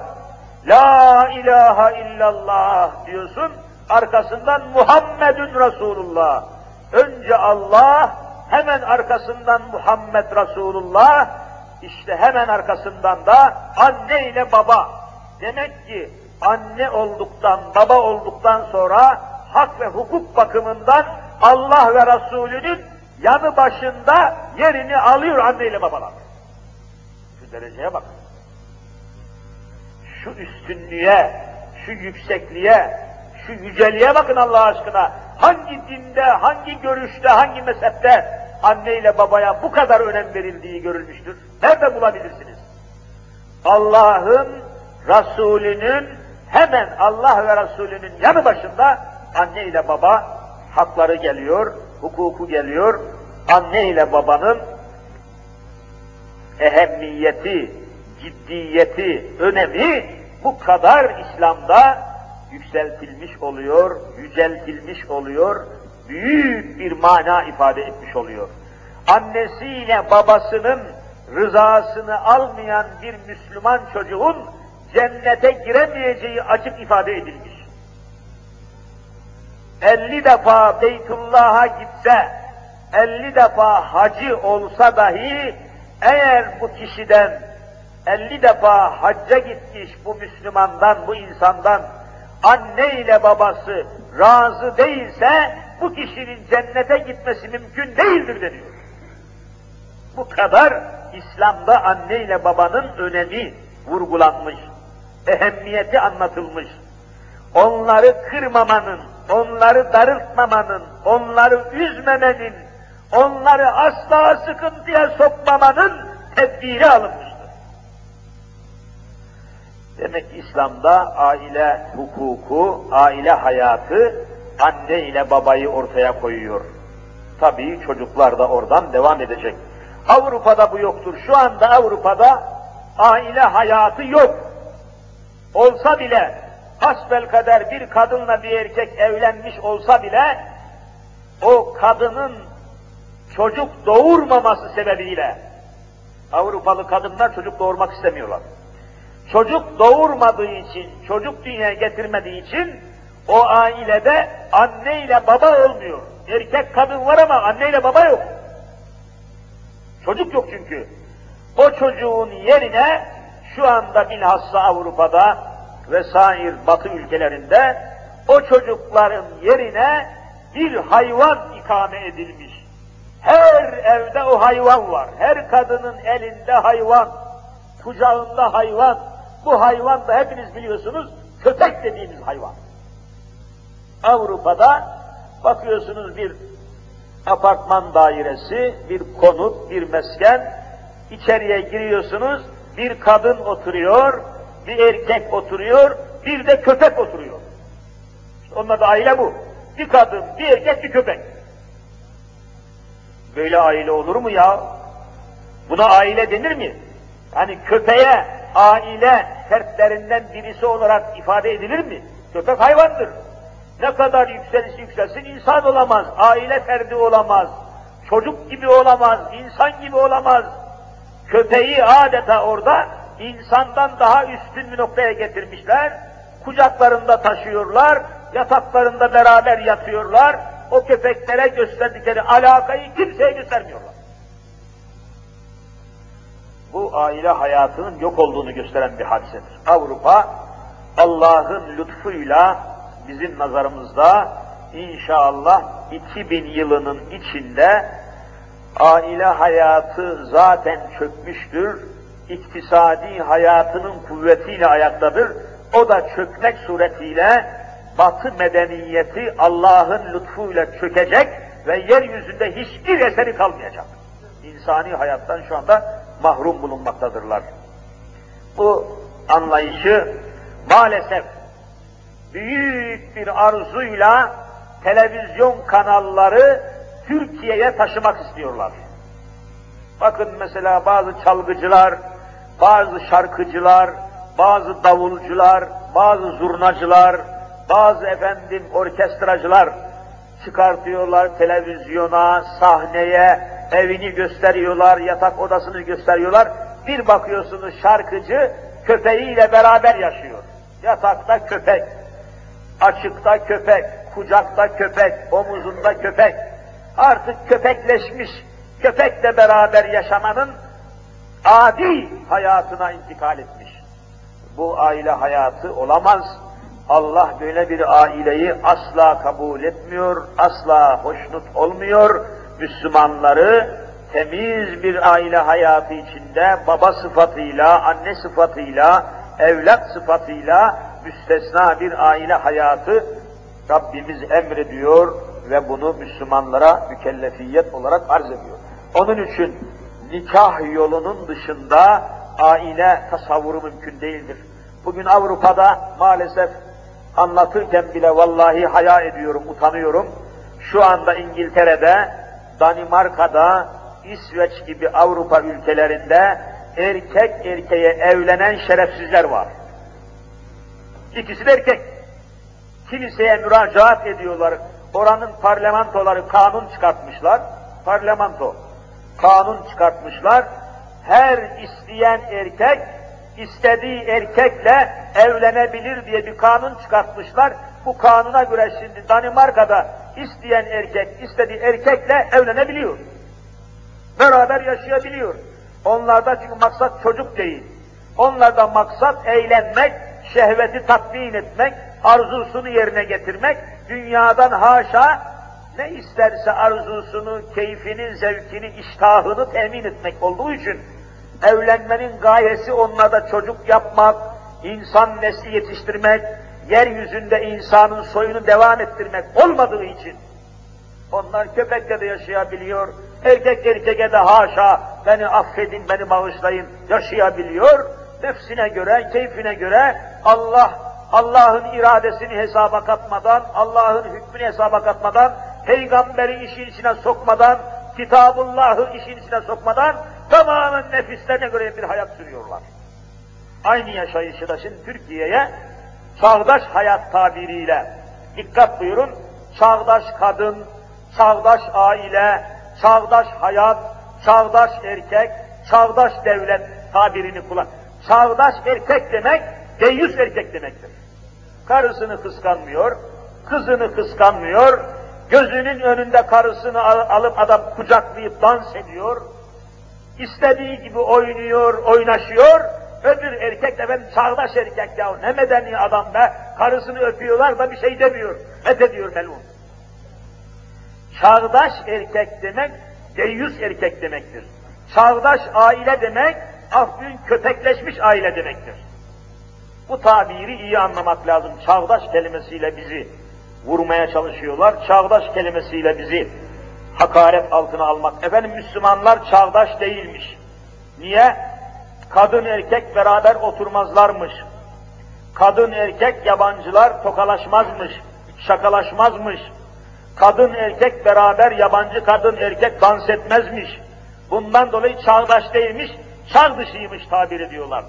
La ilahe illallah diyorsun, arkasından Muhammedun Resulullah. Önce Allah, hemen arkasından Muhammed Resulullah, işte hemen arkasından da anne ile baba. Demek ki anne olduktan, baba olduktan sonra hak ve hukuk bakımından Allah ve Resulünün yanı başında yerini alıyor anne ile babalar. Şu dereceye bakın şu üstünlüğe, şu yüksekliğe, şu yüceliğe bakın Allah aşkına. Hangi dinde, hangi görüşte, hangi mezhepte anne ile babaya bu kadar önem verildiği görülmüştür? Nerede bulabilirsiniz? Allah'ın, Resulünün, hemen Allah ve Resulünün yanı başında anne ile baba hakları geliyor, hukuku geliyor. Anne ile babanın ehemmiyeti, ciddiyeti, önemi bu kadar İslam'da yükseltilmiş oluyor, yüceltilmiş oluyor, büyük bir mana ifade etmiş oluyor. Annesiyle babasının rızasını almayan bir Müslüman çocuğun cennete giremeyeceği açık ifade edilmiş. 50 defa Beytullah'a gitse, 50 defa hacı olsa dahi eğer bu kişiden 50 defa hacca gitmiş bu Müslümandan, bu insandan anne ile babası razı değilse bu kişinin cennete gitmesi mümkün değildir deniyor. Bu kadar İslam'da anne ile babanın önemi vurgulanmış, ehemmiyeti anlatılmış. Onları kırmamanın, onları darıltmamanın, onları üzmemenin, onları asla sıkıntıya sokmamanın tedbiri alınmıştır. Demek ki İslam'da aile hukuku, aile hayatı anne ile babayı ortaya koyuyor. Tabii çocuklar da oradan devam edecek. Avrupa'da bu yoktur. Şu anda Avrupa'da aile hayatı yok. Olsa bile hasbel kader bir kadınla bir erkek evlenmiş olsa bile o kadının çocuk doğurmaması sebebiyle Avrupalı kadınlar çocuk doğurmak istemiyorlar. Çocuk doğurmadığı için, çocuk dünyaya getirmediği için o ailede anne ile baba olmuyor. Erkek kadın var ama anne ile baba yok. Çocuk yok çünkü. O çocuğun yerine şu anda bilhassa Avrupa'da ve sair batı ülkelerinde o çocukların yerine bir hayvan ikame edilmiş. Her evde o hayvan var. Her kadının elinde hayvan, kucağında hayvan. Bu hayvan da hepiniz biliyorsunuz köpek dediğimiz hayvan. Avrupa'da bakıyorsunuz bir apartman dairesi, bir konut, bir mesken, içeriye giriyorsunuz, bir kadın oturuyor, bir erkek oturuyor, bir de köpek oturuyor. Onlar da aile bu. Bir kadın, bir erkek, bir köpek. Böyle aile olur mu ya? Buna aile denir mi? Hani köpeğe aile fertlerinden birisi olarak ifade edilir mi? Köpek hayvandır. Ne kadar yükselirse yükselsin insan olamaz, aile ferdi olamaz, çocuk gibi olamaz, insan gibi olamaz. Köpeği adeta orada insandan daha üstün bir noktaya getirmişler, kucaklarında taşıyorlar, yataklarında beraber yatıyorlar, o köpeklere gösterdikleri alakayı kimseye göstermiyorlar. Bu aile hayatının yok olduğunu gösteren bir hadisedir. Avrupa, Allah'ın lütfuyla bizim nazarımızda inşallah 2000 yılının içinde aile hayatı zaten çökmüştür, iktisadi hayatının kuvvetiyle ayaktadır. O da çökmek suretiyle batı medeniyeti Allah'ın lütfuyla çökecek ve yeryüzünde hiçbir eseri kalmayacak. İnsani hayattan şu anda mahrum bulunmaktadırlar. Bu anlayışı maalesef büyük bir arzuyla televizyon kanalları Türkiye'ye taşımak istiyorlar. Bakın mesela bazı çalgıcılar, bazı şarkıcılar, bazı davulcular, bazı zurnacılar, bazı efendim orkestracılar çıkartıyorlar televizyona, sahneye, evini gösteriyorlar, yatak odasını gösteriyorlar. Bir bakıyorsunuz şarkıcı köpeğiyle beraber yaşıyor. Yatakta köpek, açıkta köpek, kucakta köpek, omuzunda köpek. Artık köpekleşmiş, köpekle beraber yaşamanın adi hayatına intikal etmiş. Bu aile hayatı olamaz. Allah böyle bir aileyi asla kabul etmiyor, asla hoşnut olmuyor. Müslümanları temiz bir aile hayatı içinde baba sıfatıyla, anne sıfatıyla, evlat sıfatıyla müstesna bir aile hayatı Rabbimiz emrediyor ve bunu Müslümanlara mükellefiyet olarak arz ediyor. Onun için nikah yolunun dışında aile tasavvuru mümkün değildir. Bugün Avrupa'da maalesef anlatırken bile vallahi haya ediyorum, utanıyorum. Şu anda İngiltere'de, Danimarka'da, İsveç gibi Avrupa ülkelerinde erkek erkeğe evlenen şerefsizler var. İkisi de erkek. Kiliseye müracaat ediyorlar. Oranın parlamentoları kanun çıkartmışlar. Parlamento kanun çıkartmışlar. Her isteyen erkek istediği erkekle evlenebilir diye bir kanun çıkartmışlar. Bu kanuna göre şimdi Danimarka'da isteyen erkek istediği erkekle evlenebiliyor. Beraber yaşayabiliyor. Onlarda çünkü maksat çocuk değil. Onlarda maksat eğlenmek, şehveti tatmin etmek, arzusunu yerine getirmek, dünyadan haşa ne isterse arzusunu, keyfini, zevkini, iştahını temin etmek olduğu için evlenmenin gayesi onlarda çocuk yapmak, insan nesli yetiştirmek, yeryüzünde insanın soyunu devam ettirmek olmadığı için onlar köpekle de yaşayabiliyor, erkek erkeğe de haşa beni affedin, beni bağışlayın yaşayabiliyor. Nefsine göre, keyfine göre Allah Allah'ın iradesini hesaba katmadan, Allah'ın hükmünü hesaba katmadan, peygamberi işin içine sokmadan, Kitabullah'ı işin içine sokmadan tamamen nefislerine göre bir hayat sürüyorlar. Aynı yaşayışı da şimdi Türkiye'ye çağdaş hayat tabiriyle dikkat buyurun, çağdaş kadın, çağdaş aile, çağdaş hayat, çağdaş erkek, çağdaş devlet tabirini kullan. Çağdaş erkek demek, deyyus erkek demektir. Karısını kıskanmıyor, kızını kıskanmıyor, gözünün önünde karısını alıp adam kucaklayıp dans ediyor, istediği gibi oynuyor, oynaşıyor, öbür erkek de ben çağdaş erkek ya ne medeni adam be, karısını öpüyorlar da bir şey demiyor, et ediyor melun. Çağdaş erkek demek, deyyus erkek demektir. Çağdaş aile demek, afyün köpekleşmiş aile demektir. Bu tabiri iyi anlamak lazım. Çağdaş kelimesiyle bizi vurmaya çalışıyorlar. Çağdaş kelimesiyle bizi hakaret altına almak. Efendim Müslümanlar çağdaş değilmiş. Niye? Kadın erkek beraber oturmazlarmış. Kadın erkek yabancılar tokalaşmazmış, şakalaşmazmış. Kadın erkek beraber yabancı kadın erkek dans etmezmiş. Bundan dolayı çağdaş değilmiş, çağ dışıymış tabir ediyorlar.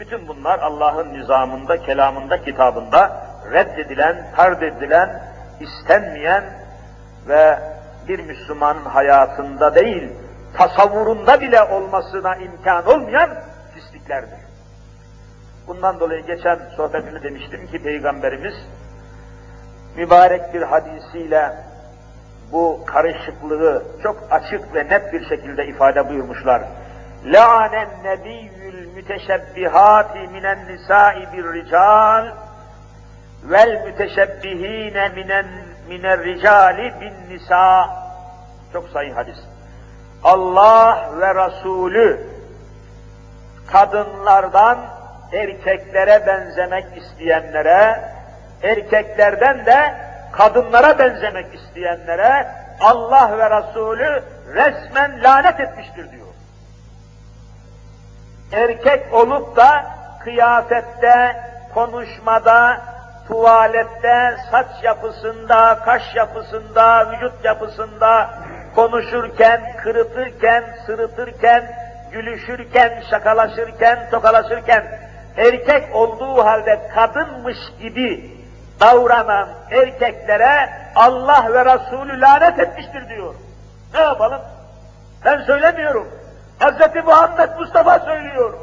Bütün bunlar Allah'ın nizamında, kelamında, kitabında reddedilen, tard edilen, istenmeyen ve bir Müslümanın hayatında değil, tasavvurunda bile olmasına imkan olmayan pisliklerdir. Bundan dolayı geçen sohbetini demiştim ki Peygamberimiz mübarek bir hadisiyle bu karışıklığı çok açık ve net bir şekilde ifade buyurmuşlar. La'anen nebiyyül müteşebbihati minen nisai bir rical vel müteşebbihine minen miner ricali bin nisa. Çok sayı hadis. Allah ve Resulü kadınlardan erkeklere benzemek isteyenlere, erkeklerden de kadınlara benzemek isteyenlere Allah ve Resulü resmen lanet etmiştir diyor. Erkek olup da kıyafette, konuşmada, tuvalette, saç yapısında, kaş yapısında, vücut yapısında, konuşurken, kırıtırken, sırıtırken, gülüşürken, şakalaşırken, tokalaşırken, erkek olduğu halde kadınmış gibi davranan erkeklere Allah ve Resulü lanet etmiştir diyor. Ne yapalım? Ben söylemiyorum. Hz. Muhammed Mustafa söylüyor.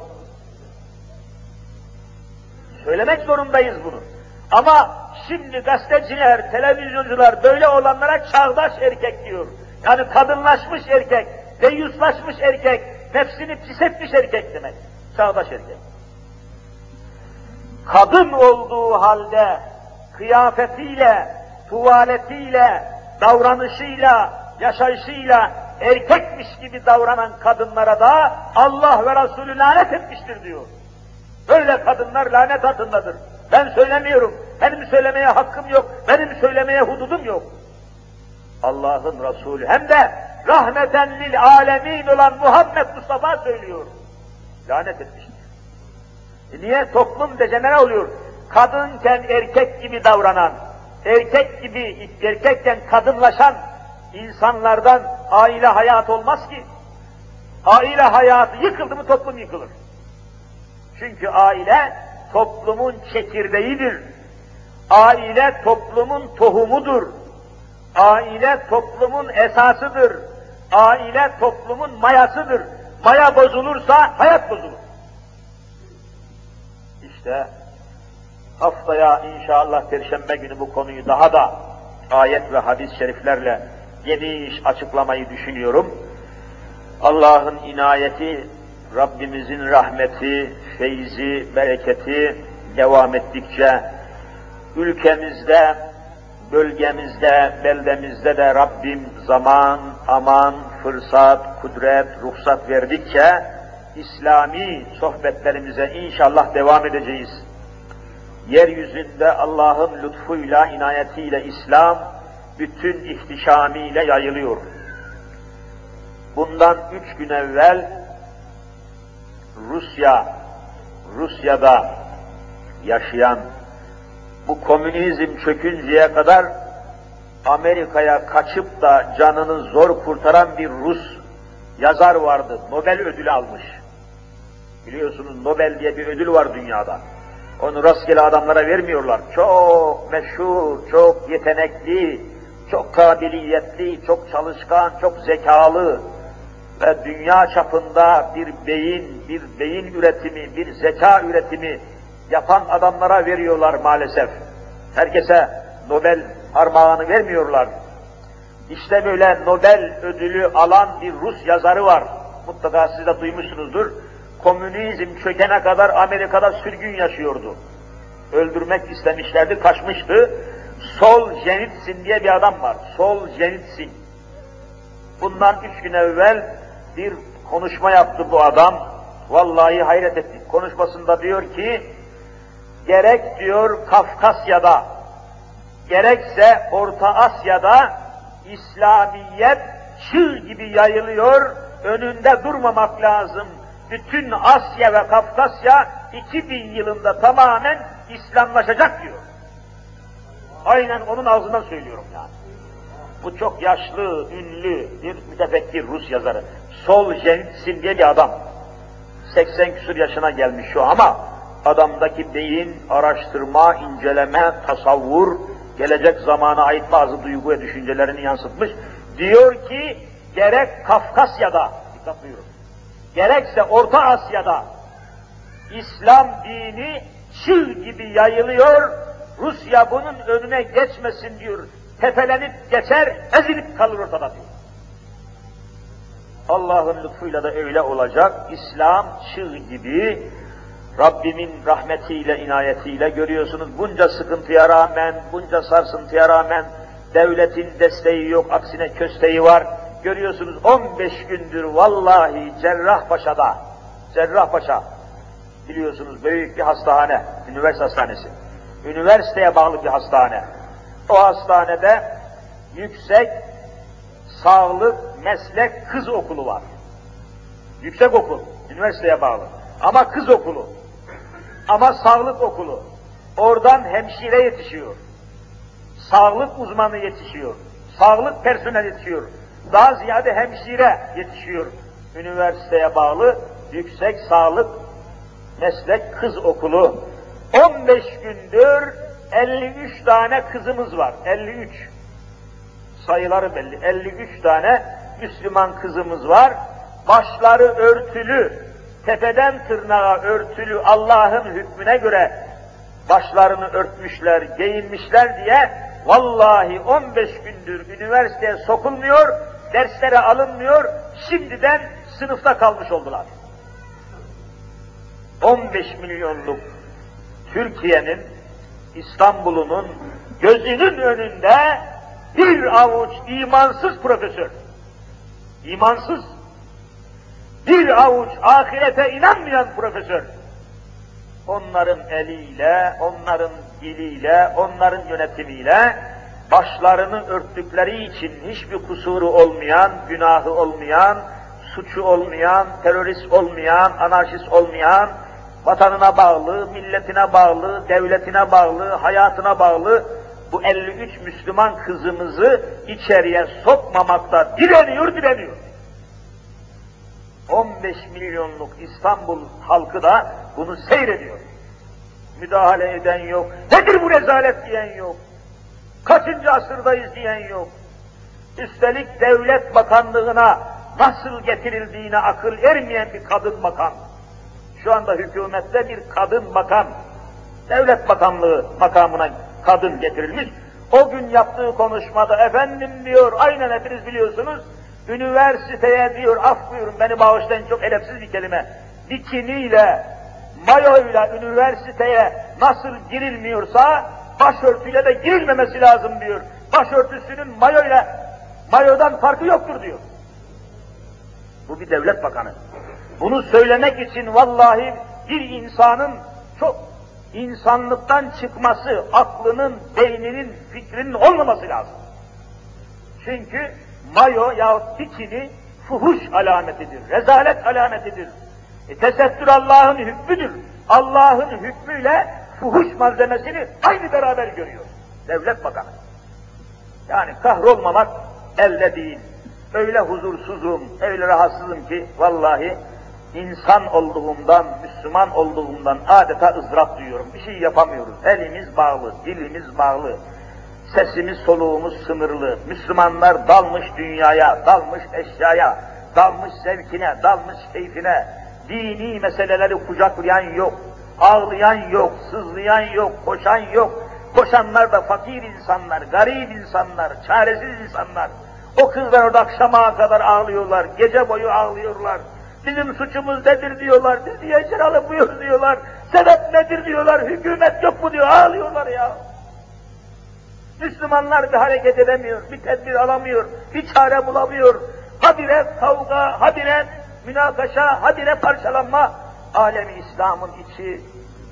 Söylemek zorundayız bunu. Ama şimdi gazeteciler, televizyoncular böyle olanlara çağdaş erkek diyor. Yani kadınlaşmış erkek, deyyuslaşmış erkek, nefsini pis etmiş erkek demek. Çağdaş erkek. Kadın olduğu halde kıyafetiyle, tuvaletiyle, davranışıyla, yaşayışıyla erkekmiş gibi davranan kadınlara da Allah ve Resulü lanet etmiştir diyor. Böyle kadınlar lanet altındadır. Ben söylemiyorum. Benim söylemeye hakkım yok. Benim söylemeye hududum yok. Allah'ın Resulü hem de rahmeten lil alemin olan Muhammed Mustafa söylüyor. Lanet etmiştir. E niye? Toplum dejenere oluyor. Kadınken erkek gibi davranan, erkek gibi erkekken kadınlaşan insanlardan aile hayat olmaz ki. Aile hayatı yıkıldı mı toplum yıkılır. Çünkü aile toplumun çekirdeğidir. Aile toplumun tohumudur. Aile toplumun esasıdır. Aile toplumun mayasıdır. Maya bozulursa hayat bozulur. İşte haftaya inşallah Perşembe günü bu konuyu daha da ayet ve hadis-i şeriflerle geniş açıklamayı düşünüyorum. Allah'ın inayeti, Rabbimizin rahmeti, feyzi, bereketi devam ettikçe ülkemizde, bölgemizde, beldemizde de Rabbim zaman, aman, fırsat, kudret, ruhsat verdikçe İslami sohbetlerimize inşallah devam edeceğiz. Yeryüzünde Allah'ın lütfuyla, inayetiyle İslam bütün ihtişamiyle yayılıyor. Bundan üç gün evvel Rusya, Rusya'da yaşayan bu komünizm çökünceye kadar Amerika'ya kaçıp da canını zor kurtaran bir Rus yazar vardı. Nobel ödülü almış. Biliyorsunuz Nobel diye bir ödül var dünyada. Onu rastgele adamlara vermiyorlar. Çok meşhur, çok yetenekli, çok kabiliyetli, çok çalışkan, çok zekalı ve dünya çapında bir beyin, bir beyin üretimi, bir zeka üretimi yapan adamlara veriyorlar maalesef. Herkese Nobel armağanı vermiyorlar. İşte böyle Nobel ödülü alan bir Rus yazarı var. Mutlaka siz de duymuşsunuzdur. Komünizm çökene kadar Amerika'da sürgün yaşıyordu. Öldürmek istemişlerdi, kaçmıştı. Sol Jenitsin diye bir adam var. Sol Jenitsin. Bundan üç gün evvel bir konuşma yaptı bu adam. Vallahi hayret ettik. Konuşmasında diyor ki, gerek diyor Kafkasya'da, gerekse Orta Asya'da İslamiyet çığ gibi yayılıyor, önünde durmamak lazım. Bütün Asya ve Kafkasya 2000 yılında tamamen İslamlaşacak diyor. Aynen onun ağzından söylüyorum yani. Bu çok yaşlı, ünlü bir mütefekkir Rus yazarı. Sol diye bir adam. 80 küsur yaşına gelmiş şu ama adamdaki beyin, araştırma, inceleme, tasavvur, gelecek zamana ait bazı duygu ve düşüncelerini yansıtmış. Diyor ki gerek Kafkasya'da, dikkat buyurun, gerekse Orta Asya'da İslam dini çığ gibi yayılıyor, Rusya bunun önüne geçmesin diyor, tepelenip geçer, ezilip kalır ortada diyor. Allah'ın lütfuyla da öyle olacak, İslam çığ gibi Rabbimin rahmetiyle, inayetiyle görüyorsunuz bunca sıkıntıya rağmen, bunca sarsıntıya rağmen devletin desteği yok, aksine kösteği var. Görüyorsunuz 15 gündür vallahi Cerrahpaşa'da, Cerrahpaşa biliyorsunuz büyük bir hastane, üniversite hastanesi. Üniversiteye bağlı bir hastane. O hastanede yüksek sağlık meslek kız okulu var. Yüksek okul, üniversiteye bağlı. Ama kız okulu. ama sağlık okulu. Oradan hemşire yetişiyor. Sağlık uzmanı yetişiyor. Sağlık personeli yetişiyor. Daha ziyade hemşire yetişiyor. Üniversiteye bağlı yüksek sağlık meslek kız okulu. 15 gündür 53 tane kızımız var. 53. Sayıları belli. 53 tane Müslüman kızımız var. Başları örtülü, tepeden tırnağa örtülü Allah'ın hükmüne göre başlarını örtmüşler, giyinmişler diye vallahi 15 gündür üniversiteye sokulmuyor, derslere alınmıyor, şimdiden sınıfta kalmış oldular. 15 milyonluk Türkiye'nin, İstanbul'unun gözünün önünde bir avuç imansız profesör, imansız, bir avuç ahirete inanmayan profesör, onların eliyle, onların diliyle, onların yönetimiyle başlarını örttükleri için hiçbir kusuru olmayan, günahı olmayan, suçu olmayan, terörist olmayan, anarşist olmayan, vatanına bağlı, milletine bağlı, devletine bağlı, hayatına bağlı bu 53 Müslüman kızımızı içeriye sokmamakta direniyor, direniyor. 15 milyonluk İstanbul halkı da bunu seyrediyor. Müdahale eden yok. Nedir bu rezalet diyen yok. Kaçıncı asırdayız diyen yok. Üstelik devlet bakanlığına nasıl getirildiğine akıl ermeyen bir kadın bakan. Şu anda hükümette bir kadın bakan, devlet bakanlığı makamına kadın getirilmiş. O gün yaptığı konuşmada efendim diyor, aynen hepiniz biliyorsunuz, üniversiteye diyor, af buyurun beni bağışlayın çok edepsiz bir kelime, bikiniyle, mayoyla üniversiteye nasıl girilmiyorsa, başörtüyle de girilmemesi lazım diyor. Başörtüsünün mayoyla, mayodan farkı yoktur diyor. Bu bir devlet bakanı. Bunu söylemek için vallahi bir insanın çok insanlıktan çıkması, aklının, beyninin, fikrinin olmaması lazım. Çünkü mayo yahut bikini fuhuş alametidir, rezalet alametidir. E, tesettür Allah'ın hükmüdür. Allah'ın hükmüyle fuhuş malzemesini aynı beraber görüyor. Devlet bakanı. Yani kahrolmamak elde değil. Öyle huzursuzum, öyle rahatsızım ki vallahi insan olduğumdan, Müslüman olduğumdan adeta ızdırap duyuyorum. Bir şey yapamıyoruz. Elimiz bağlı, dilimiz bağlı, sesimiz soluğumuz sınırlı. Müslümanlar dalmış dünyaya, dalmış eşyaya, dalmış zevkine, dalmış keyfine. Dini meseleleri kucaklayan yok, ağlayan yok, sızlayan yok, koşan yok. Koşanlar da fakir insanlar, garip insanlar, çaresiz insanlar. O kızlar orada akşama kadar ağlıyorlar, gece boyu ağlıyorlar. Bizim suçumuz nedir diyorlar, biz niye alınmıyoruz diyorlar. Sebep nedir diyorlar, hükümet yok mu diyor, ağlıyorlar ya. Müslümanlar bir hareket edemiyor, bir tedbir alamıyor, bir çare bulamıyor. Habire kavga, habire münakaşa, habire parçalanma. Alemi İslam'ın içi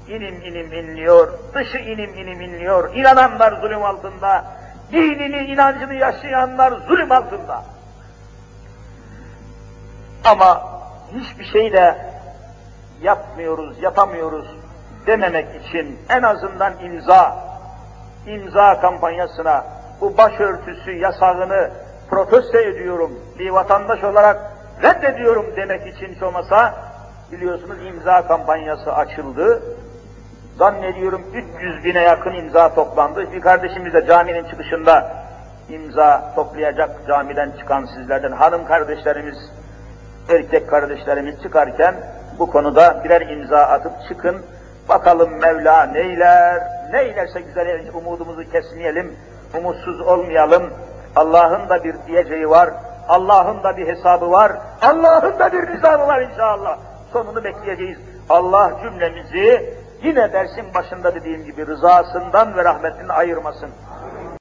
inim inim inliyor, dışı inim inim inliyor. İnananlar zulüm altında, dinini, inancını yaşayanlar zulüm altında. Ama hiçbir şey de yapmıyoruz, yapamıyoruz dememek için en azından imza, imza kampanyasına bu başörtüsü yasağını protesto ediyorum, bir vatandaş olarak reddediyorum demek için hiç olmasa biliyorsunuz imza kampanyası açıldı. Zannediyorum 300 bine yakın imza toplandı. Bir kardeşimiz de caminin çıkışında imza toplayacak camiden çıkan sizlerden hanım kardeşlerimiz, erkek kardeşlerimiz çıkarken bu konuda birer imza atıp çıkın. Bakalım Mevla neyler, neylerse güzel umudumuzu kesmeyelim, umutsuz olmayalım. Allah'ın da bir diyeceği var, Allah'ın da bir hesabı var, Allah'ın da bir nizamı var inşallah. Sonunu bekleyeceğiz. Allah cümlemizi yine dersin başında dediğim gibi rızasından ve rahmetinden ayırmasın.